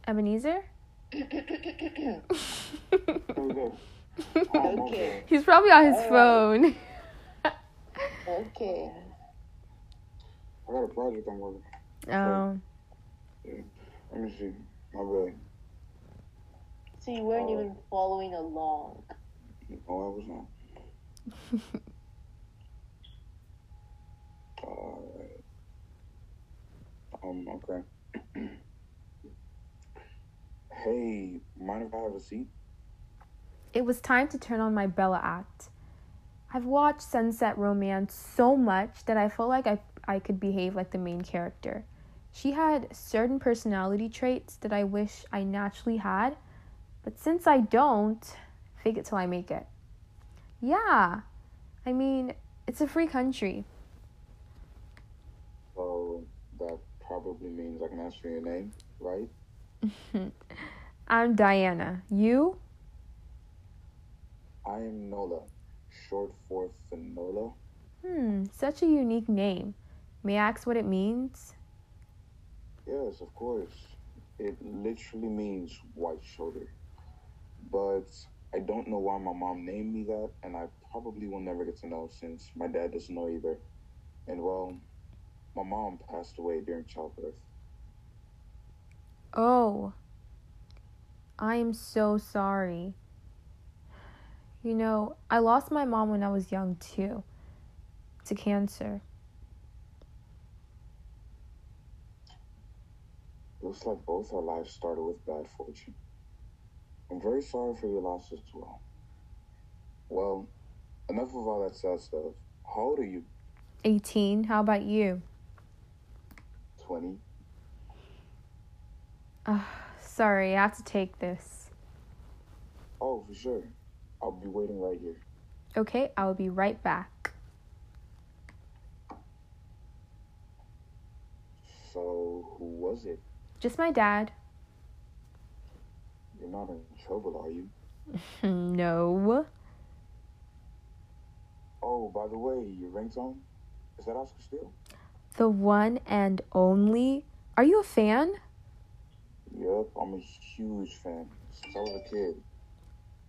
Ebenezer? Okay. [laughs] He's probably on his Alright. phone. Okay. I got a project I'm working. Oh. Let me see. My bad. So you weren't Oh. even following along. Oh, I was not. Alright. [laughs] Um, okay. [clears throat] hey, mind if I have a seat? It was time to turn on my Bella act. I've watched Sunset Romance so much that I felt like I, I could behave like the main character. She had certain personality traits that I wish I naturally had, but since I don't, fake it till I make it. Yeah, I mean, it's a free country. So that probably means I can ask for your name, right? [laughs] I'm Diana. You? I am Nola, short for Finola. Hmm, such a unique name. May I ask what it means? Yes, of course. It literally means white shoulder. But I don't know why my mom named me that, and I probably will never get to know since my dad doesn't know either. And well, my mom passed away during childbirth. Oh, I am so sorry. You know, I lost my mom when I was young too, to cancer. Looks like both our lives started with bad fortune. I'm very sorry for your loss as well. Well, enough of all that sad stuff. How old are you? 18, how about you? 20? Sorry, I have to take this. Oh, for sure. I'll be waiting right here. Okay, I will be right back. So, who was it? Just my dad. You're not in trouble, are you? [laughs] no. Oh, by the way, your ringtone? Is that Oscar Steele? The one and only. Are you a fan? Yep, I'm a huge fan since I was a kid.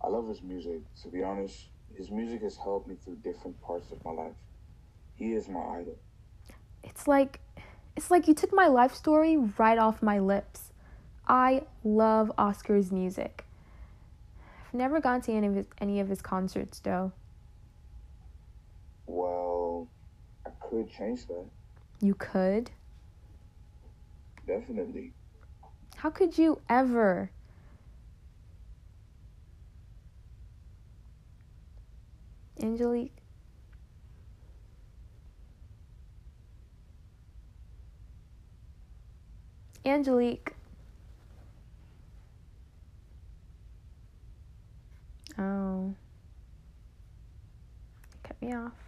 I love his music. To be honest, his music has helped me through different parts of my life. He is my idol. It's like it's like you took my life story right off my lips. I love Oscar's music. I've never gone to any of his, any of his concerts though. Well, I could change that. You could? Definitely. How could you ever? Angelique? Angelique. Oh. Cut me off.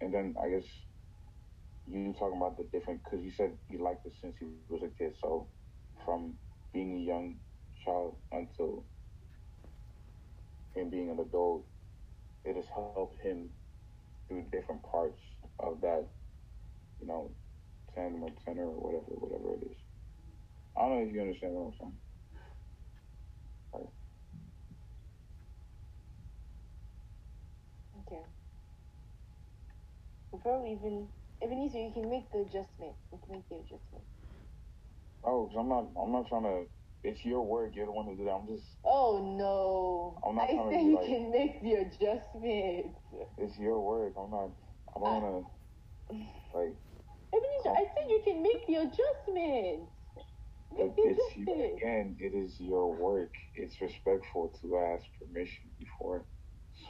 And then I guess you talking about the different because you said you liked it since he was a kid. So from being a young child until him being an adult, it has helped him through different parts of that, you know, tandem or tenor or whatever, whatever it is. I don't know if you understand what I'm saying. Okay. Before we even, Ebenezer, you can make the adjustment. You can make the adjustment. Oh, because I'm not, I'm not trying to. It's your work. You're the one who did that. I'm just. Oh no! I'm not I trying to you like- can make the adjustment. It's your work. I'm not. I don't want to. [sighs] Like, Ebenezer, I said you can make the adjustment. it, Make the it's you, adjustment. again. It is your work. It's respectful to ask permission before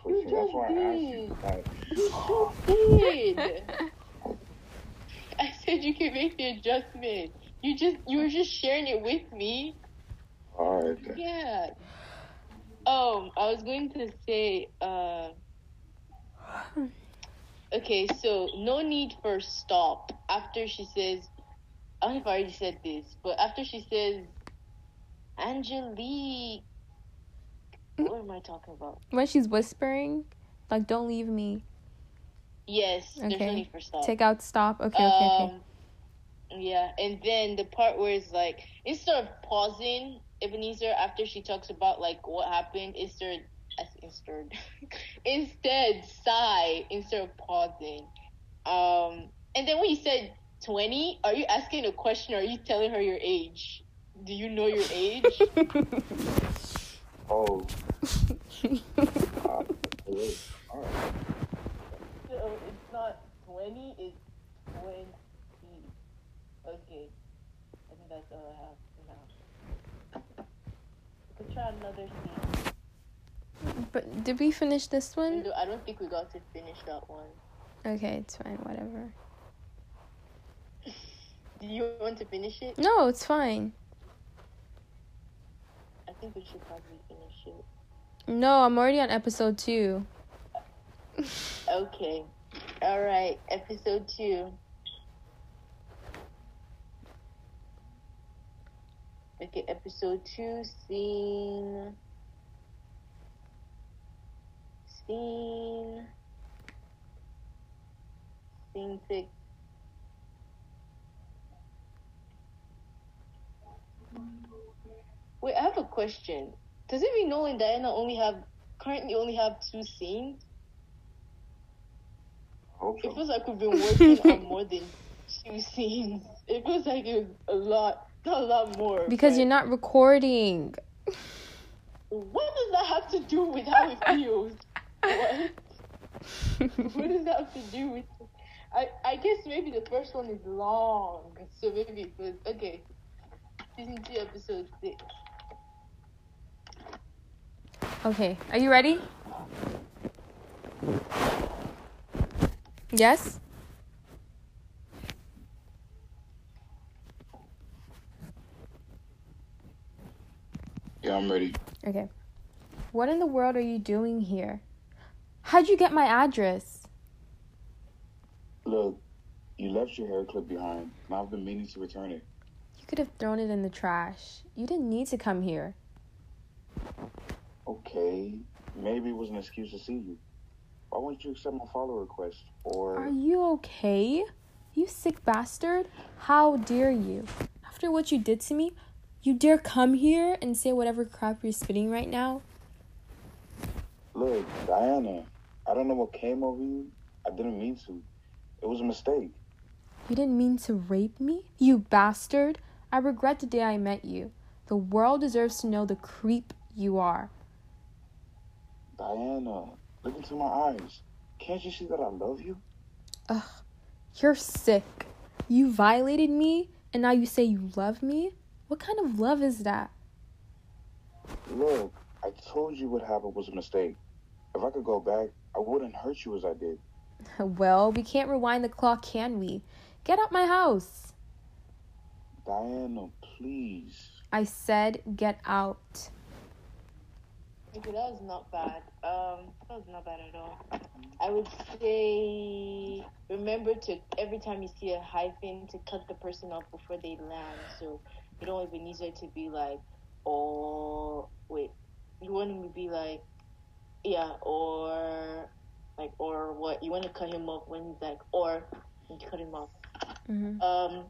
You switching. That's just why I asked you. did. That. You just [laughs] did. [laughs] I said you can make the adjustment. You just you were just sharing it with me. All right. Then. Yeah. Um, I was going to say, uh, okay, so no need for stop after she says, I don't know if I already said this, but after she says, Angelique, what am I talking about? When she's whispering, like, don't leave me. Yes, there's Okay. no need for stop. Take out stop. Okay, okay, okay. Um, yeah, and then the part where it's like instead of pausing Ebenezer after she talks about like what happened, instead instead [laughs] instead sigh instead of pausing. Um, and then when you said twenty, are you asking a question? Or are you telling her your age? Do you know your age? [laughs] Oh. uh, wait. All right. [laughs] so it's not twenty, it's twenty. Okay, I think that's all I have for now. We could try another scene. But did we finish this one? I don't think we got to finish that one. Okay, it's fine. Whatever. [laughs] Did you want to finish it? No, it's fine. I think we should probably finish it. No, I'm already on episode two. [laughs] Okay. All right. Episode two. Okay, episode two, scene. Scene. Scene six. Wait, I have a question. Does it mean Nola and Diana only have currently only have two scenes? I hope It feels like we've been working on [laughs] more than two scenes. It feels like it was a lot, a lot more. Because but you're not recording. What does that have to do with how it feels? What? what does that have to do with? I I guess maybe the first one is long, so maybe it was okay. Season two, episode six. Okay, are you ready? Yes? Yeah, I'm ready. Okay. What in the world are you doing here? How'd you get my address? Look, you left your hair clip behind, and I've been meaning to return it. You could have thrown it in the trash. You didn't need to come here. Okay, maybe it was an excuse to see you. Why won't you accept my follow request? Or Are you okay? You sick bastard? How dare you? After what you did to me, you dare come here and say whatever crap you're spitting right now? look, Diana, I don't know what came over you. I didn't mean to. It was a mistake. You didn't mean to rape me? You bastard! I regret the day I met you. The world deserves to know the creep you are. Diana, look into my eyes. Can't you see that I love you? Ugh, you're sick. You violated me, and now you say you love me? What kind of love is that? Look, I told you what happened was a mistake. If I could go back, I wouldn't hurt you as I did. [laughs] Well, we can't rewind the clock, can we? Get out my house. Diana, please. I said get out. Okay, that was not bad. Um, that was not bad at all. I would say remember to every time you see a hyphen to cut the person off before they land. So you don't want Ebenezer to be like, oh wait, you want him to be like, yeah, or like or what? You want to cut him off when he's like, or you cut him off. hmm Um,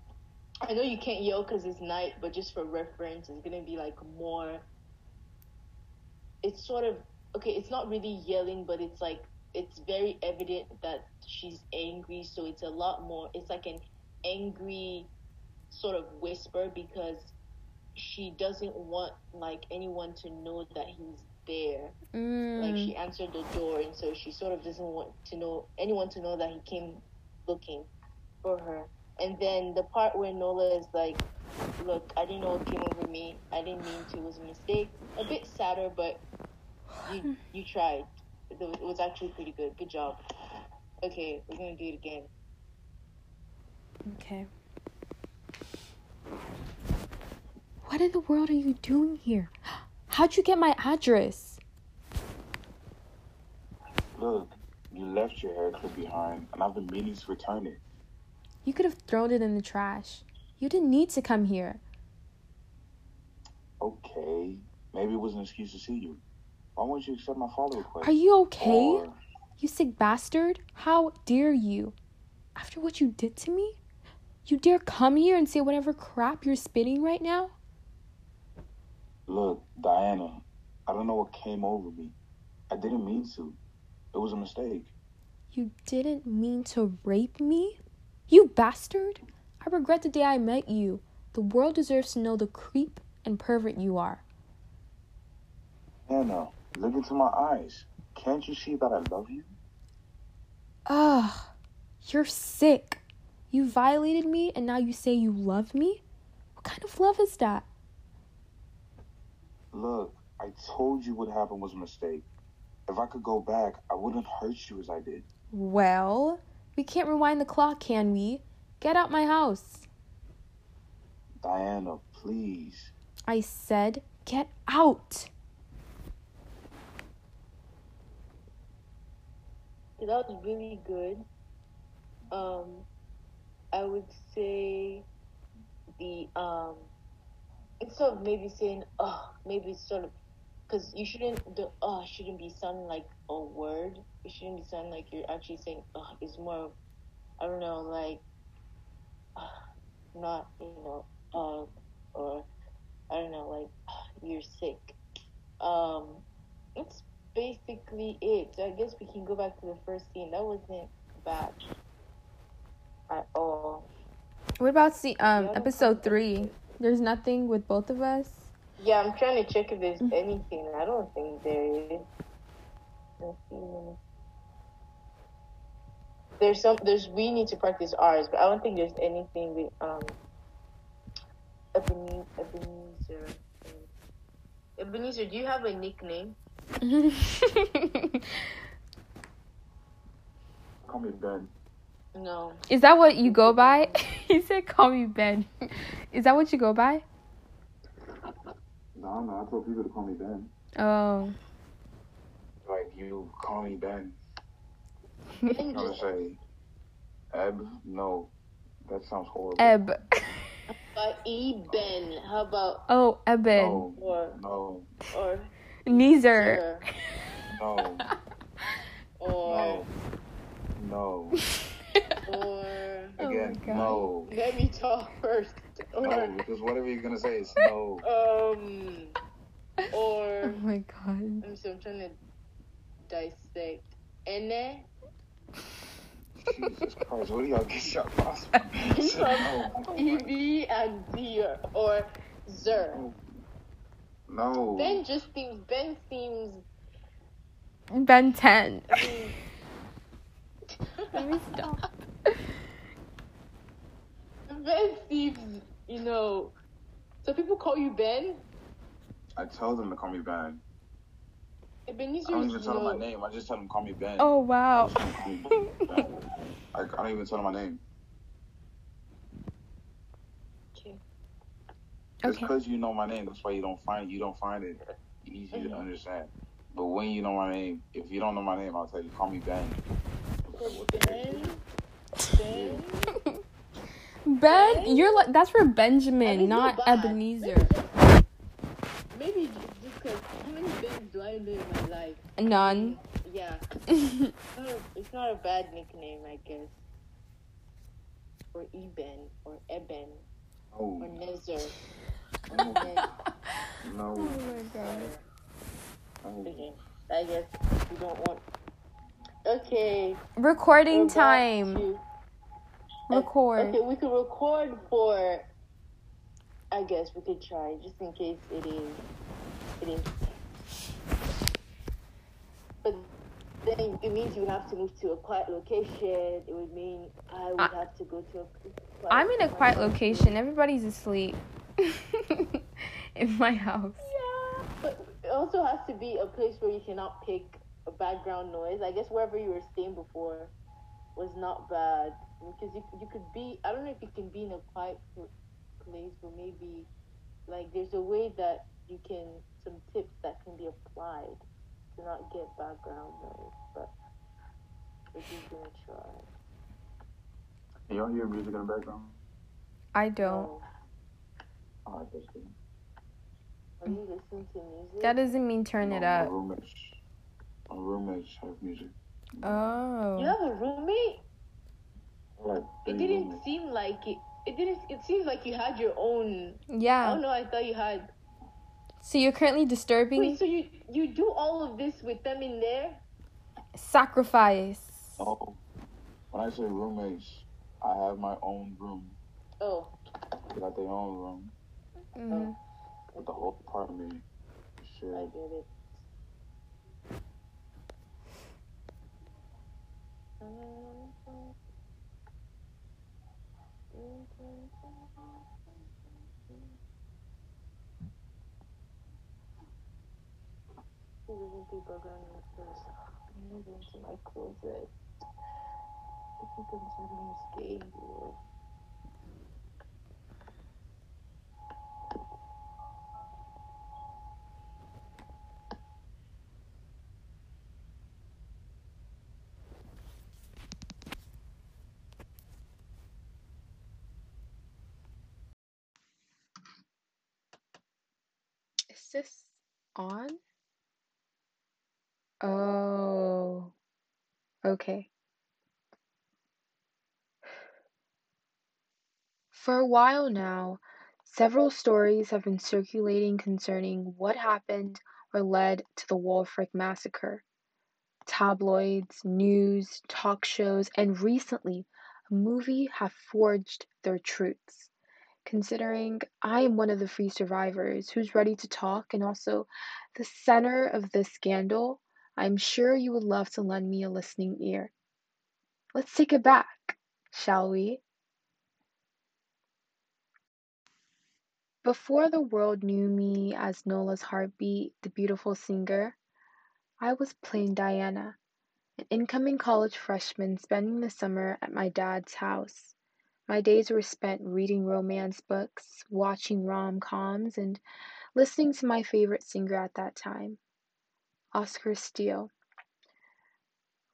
I know you can't yell because it's night, but just for reference, it's gonna be like more. It's sort of okay. It's not really yelling, but it's like it's very evident that she's angry. So it's a lot more. It's like an angry sort of whisper because she doesn't want like anyone to know that he's there. Like Mm. she answered the door, and so she sort of doesn't want to know anyone to know that he came looking for her. And then the part where Nola is like, "Look, I didn't know what came over me. I didn't mean to. It was a mistake. A bit sadder, but you you tried. It was- it was actually pretty good. Good job. Okay, we're gonna do it again. Okay. What in the world are you doing here? [gasps] How'd you get my address? Look, you left your hair clip behind, and I've been meaning to return it. You could have thrown it in the trash. You didn't need to come here. Okay, maybe it was an excuse to see you. Why won't you accept my follow request? Are you okay? Or, You sick bastard? How dare you? After what you did to me? You dare come here and say whatever crap you're spitting right now? look, Diana, I don't know what came over me. I didn't mean to. It was a mistake. You didn't mean to rape me? You bastard! I regret the day I met you. The world deserves to know the creep and pervert you are. Anna, look into my eyes. Can't you see that I love you? Ugh, you're sick. You violated me and now you say you love me? What kind of love is that? Look, I told you what happened was a mistake. If I could go back, I wouldn't hurt you as I did. Well, we can't rewind the clock, can we? Get out my house. Diana, please. I said, get out. That was really good. Um, I would say the um, instead of maybe saying oh, maybe it's sort of because you shouldn't the oh shouldn't be sounding like a word. It shouldn't be sounding like you're actually saying oh. It's more of I don't know like not you know uh or I don't know like "Ah, you're sick. Um, it's basically it. So I guess we can go back to the first scene. That wasn't bad at all. What about see um Yeah, episode three? There's nothing with both of us. Yeah, I'm trying to check if there's anything. I don't think there is. Let's see, let me- There's some. There's we need to practice ours, but I don't think there's anything with um. Ebenezer. Ebenezer. Ebenezer, do you have a nickname? [laughs] Call me Ben. No. Is that what you go by? [laughs] he said, "Call me Ben." [laughs] Is that what you go by? No, no, I told people to call me Ben. Oh, Like, you call me Ben. Ben I would just say, Eb? No, that sounds horrible. Eb. Eben. How about Oh, Eben. No, or no, or Neither. No, or no, no. [laughs] or Oh Again, God. no. let me talk first. Or No, because whatever you're gonna say is no. um or [laughs] Oh my god. I'm so I'm trying to dissect. Ene Jesus Christ, what do y'all get y'all thoughts from? Say no. Evie and Zir or Zer. No. Ben just seems Ben seems Ben 10. I [laughs] mean, Let me stop. Ben seems you know so people call you Ben? I tell them to call me Ben. Ebenezer I don't even tell him my name. I just tell him call me Ben. Oh, wow. just tell them to call me Ben. [laughs] I, I don't even tell him my name. Okay. Just Okay. because you know my name, that's why you don't find you don't find it easy to Mhm. understand. But when you know my name, if you don't know my name, I'll tell you. Call me Ben. Ben. [laughs] Ben. Ben, you're like that's for Benjamin, I mean, not not. Ebenezer. Maybe just because how many Bens do I know in my life? None. Yeah. [laughs] It's not, a, it's not a bad nickname, I guess. Or Eben, or Eben, oh. or No, Nezer. Oh. no, oh my god. Oh. no. Okay, I guess we don't want. Okay. Recording we're time. to- Record. Okay, we could record for. I guess we could try just in case it is. Is. But then it means you would have to move to a quiet location. It would mean I would I- have to go to a. Quiet I'm in a quiet location. Everybody's asleep. [laughs] in my house. Yeah, but it also has to be a place where you cannot pick a background noise. I guess wherever you were staying before was not bad because you you could be. I don't know if you can be in a quiet place, but maybe like there's a way that you can some tips that can be applied to not get background noise. But we're just gonna try. You don't hear music in the background? I don't. No. Oh, that's good. Are you listening to music? That doesn't mean turn it up. My roommates, my roommates have music. Oh. You have a roommate? Like It didn't roommates. seem like it. It didn't. It seems like you had your own. I Yeah. don't know. I thought you had. So you're currently disturbing Wait, so you you do all of this with them in there? sacrifice. Oh, when I say roommates, I have my own room. Oh, They got their own room, Mhm. but the whole apartment is I get it. Isn't people going in first. I'm moving into my closet. I think I'm doing stay here. Is this on? Oh. Okay. For a while now, several stories have been circulating concerning what happened or led to the Wolfric massacre. Tabloids, news, talk shows, and recently, a movie have forged their truths. Considering I am one of the free survivors who's ready to talk and also the center of this scandal, I'm sure you would love to lend me a listening ear. Let's take it back, shall we? Before the world knew me as Nola's Heartbeat, the beautiful singer, I was plain Diana, an incoming college freshman spending the summer at my dad's house. My days were spent reading romance books, watching rom coms, and listening to my favorite singer at that time, Oscar Steele.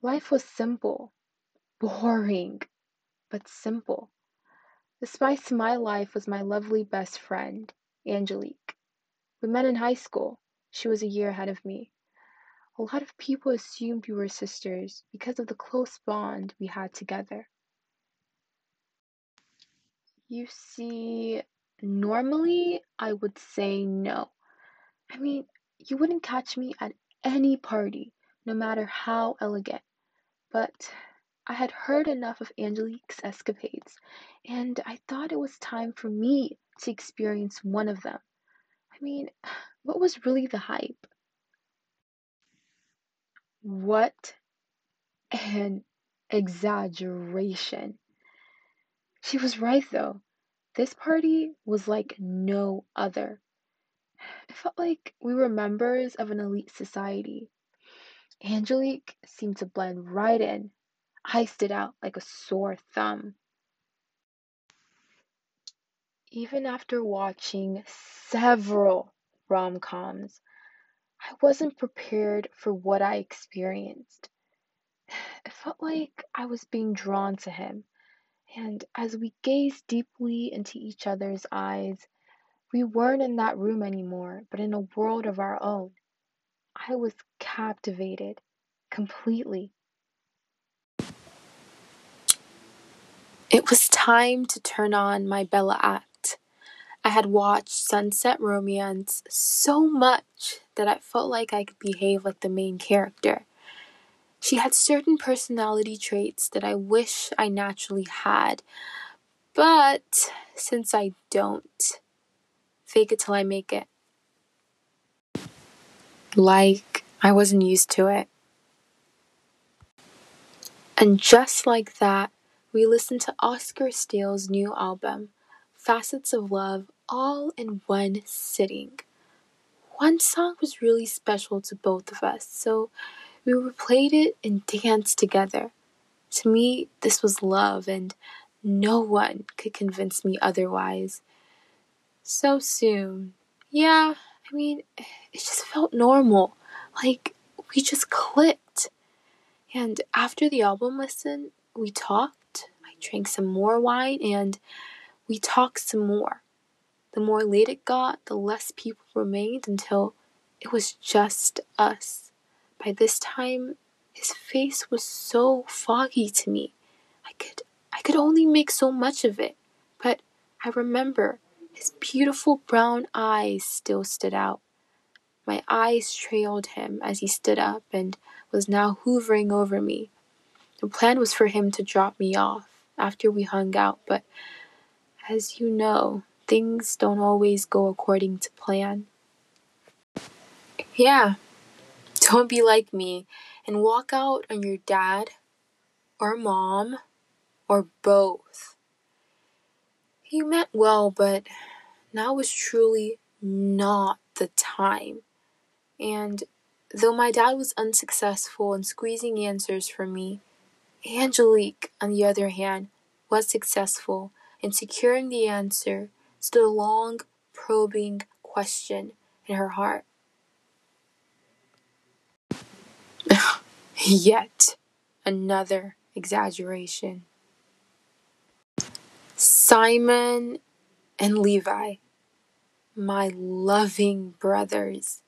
Life was simple, boring, but simple. The spice to my life was my lovely best friend, Angelique. We met in high school. She was a year ahead of me. A lot of people assumed we were sisters because of the close bond we had together. You see, normally I would say no. I mean, you wouldn't catch me at any party, no matter how elegant. But I had heard enough of Angelique's escapades, and I thought it was time for me to experience one of them. I mean, what was really the hype? What an exaggeration. She was right though. This party was like no other. It felt like we were members of an elite society. Angelique seemed to blend right in. I stood out like a sore thumb. Even after watching several rom coms, I wasn't prepared for what I experienced. It felt like I was being drawn to him, and as we gazed deeply into each other's eyes, we weren't in that room anymore, but in a world of our own. I was captivated completely. It was time to turn on my Bella act. I had watched Sunset Romance so much that I felt like I could behave like the main character. She had certain personality traits that I wish I naturally had, but since I don't, fake it till I make it. Like I wasn't used to it. And just like that, we listened to Oscar Steele's new album, Facets of Love, all in one sitting. One song was really special to both of us, so we replayed it and danced together. To me, this was love, and no one could convince me otherwise. So soon. Yeah, I mean, it just felt normal. Like, we just clicked. And after the album listen, we talked. I drank some more wine and we talked some more. The more late it got, the less people remained until it was just us. By this time, his face was so foggy to me. I could I could only make so much of it. But I remember his beautiful brown eyes still stood out. My eyes trailed him as he stood up and was now hovering over me. The plan was for him to drop me off after we hung out, but as you know, things don't always go according to plan. Yeah, don't be like me and walk out on your dad or mom or both. He meant well, but now was truly not the time. And though my dad was unsuccessful in squeezing answers from me, Angelique, on the other hand, was successful in securing the answer to the long, probing question in her heart. [laughs] Yet another exaggeration. Simon and Levi, my loving brothers.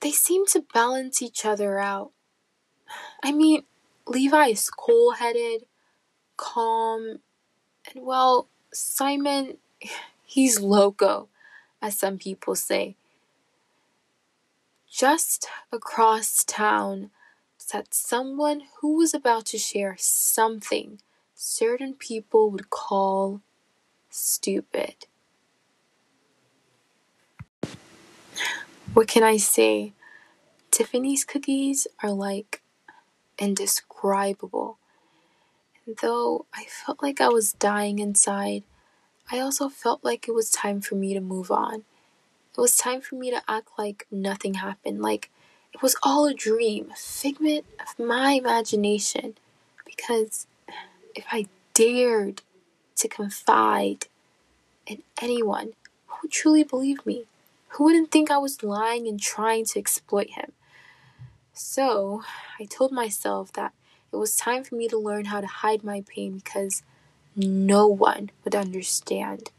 They seem to balance each other out. I mean, Levi is cool headed, calm, and well, Simon, he's loco, as some people say. Just across town sat someone who was about to share something certain people would call stupid. What can I say? Tiffany's cookies are like indescribable. And though I felt like I was dying inside, I also felt like it was time for me to move on. It was time for me to act like nothing happened, like it was all a dream, a figment of my imagination. Because if I dared to confide in anyone who would truly believe me, who wouldn't think I was lying and trying to exploit him. So I told myself that it was time for me to learn how to hide my pain because no one would understand.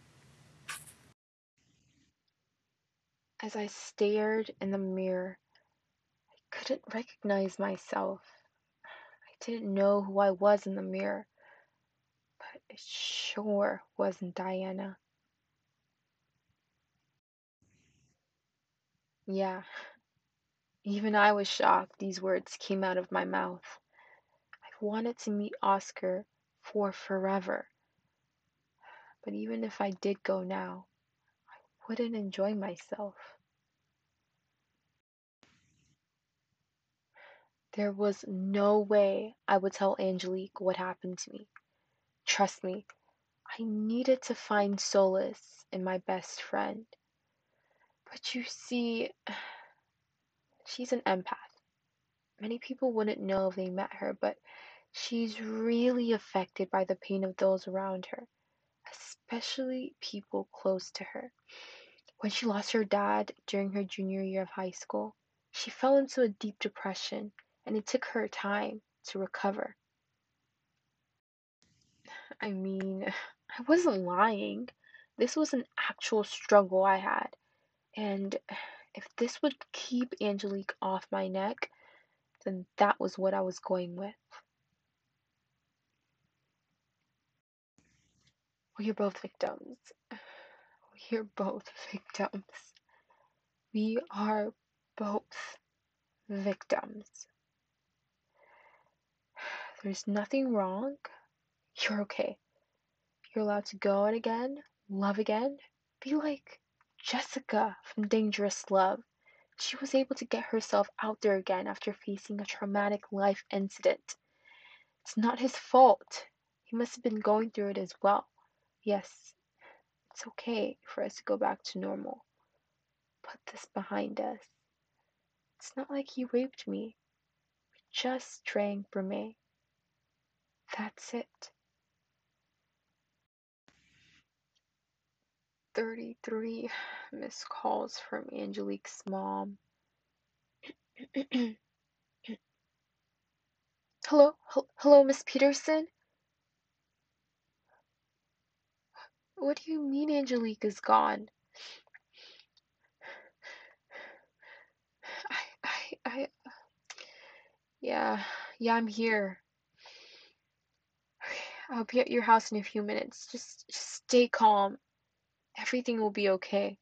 As I stared in the mirror, I couldn't recognize myself. I didn't know who I was in the mirror, it sure wasn't Diana. Yeah, even I was shocked these words came out of my mouth. I've wanted to meet Oscar for forever. But even if I did go now, I wouldn't enjoy myself. There was no way I would tell Angelique what happened to me. Trust me, I needed to find solace in my best friend. But you see, [sighs] she's an empath. Many people wouldn't know if they met her, but she's really affected by the pain of those around her, especially people close to her. When she lost her dad during her junior year of high school, she fell into a deep depression and it took her time to recover. I mean, I wasn't lying. This was an actual struggle I had. And if this would keep Angelique off my neck, then that was what I was going with. We're both victims. We're both victims. We are both victims. There's nothing wrong. You're okay. You're allowed to go out again, love again, be like Jessica from Dangerous Love. She was able to get herself out there again after facing a traumatic life incident. It's not his fault. He must have been going through it as well. Yes, it's okay for us to go back to normal. Put this behind us. It's not like he raped me. We just drank Brame. That's it. 33 missed calls from Angelique's mom. hello, hello, Miss Peterson? What do you mean Angelique is gone? I, I, I, yeah, yeah, I'm here. I'll be at your house in a few minutes. Just, just stay calm. Everything will be okay.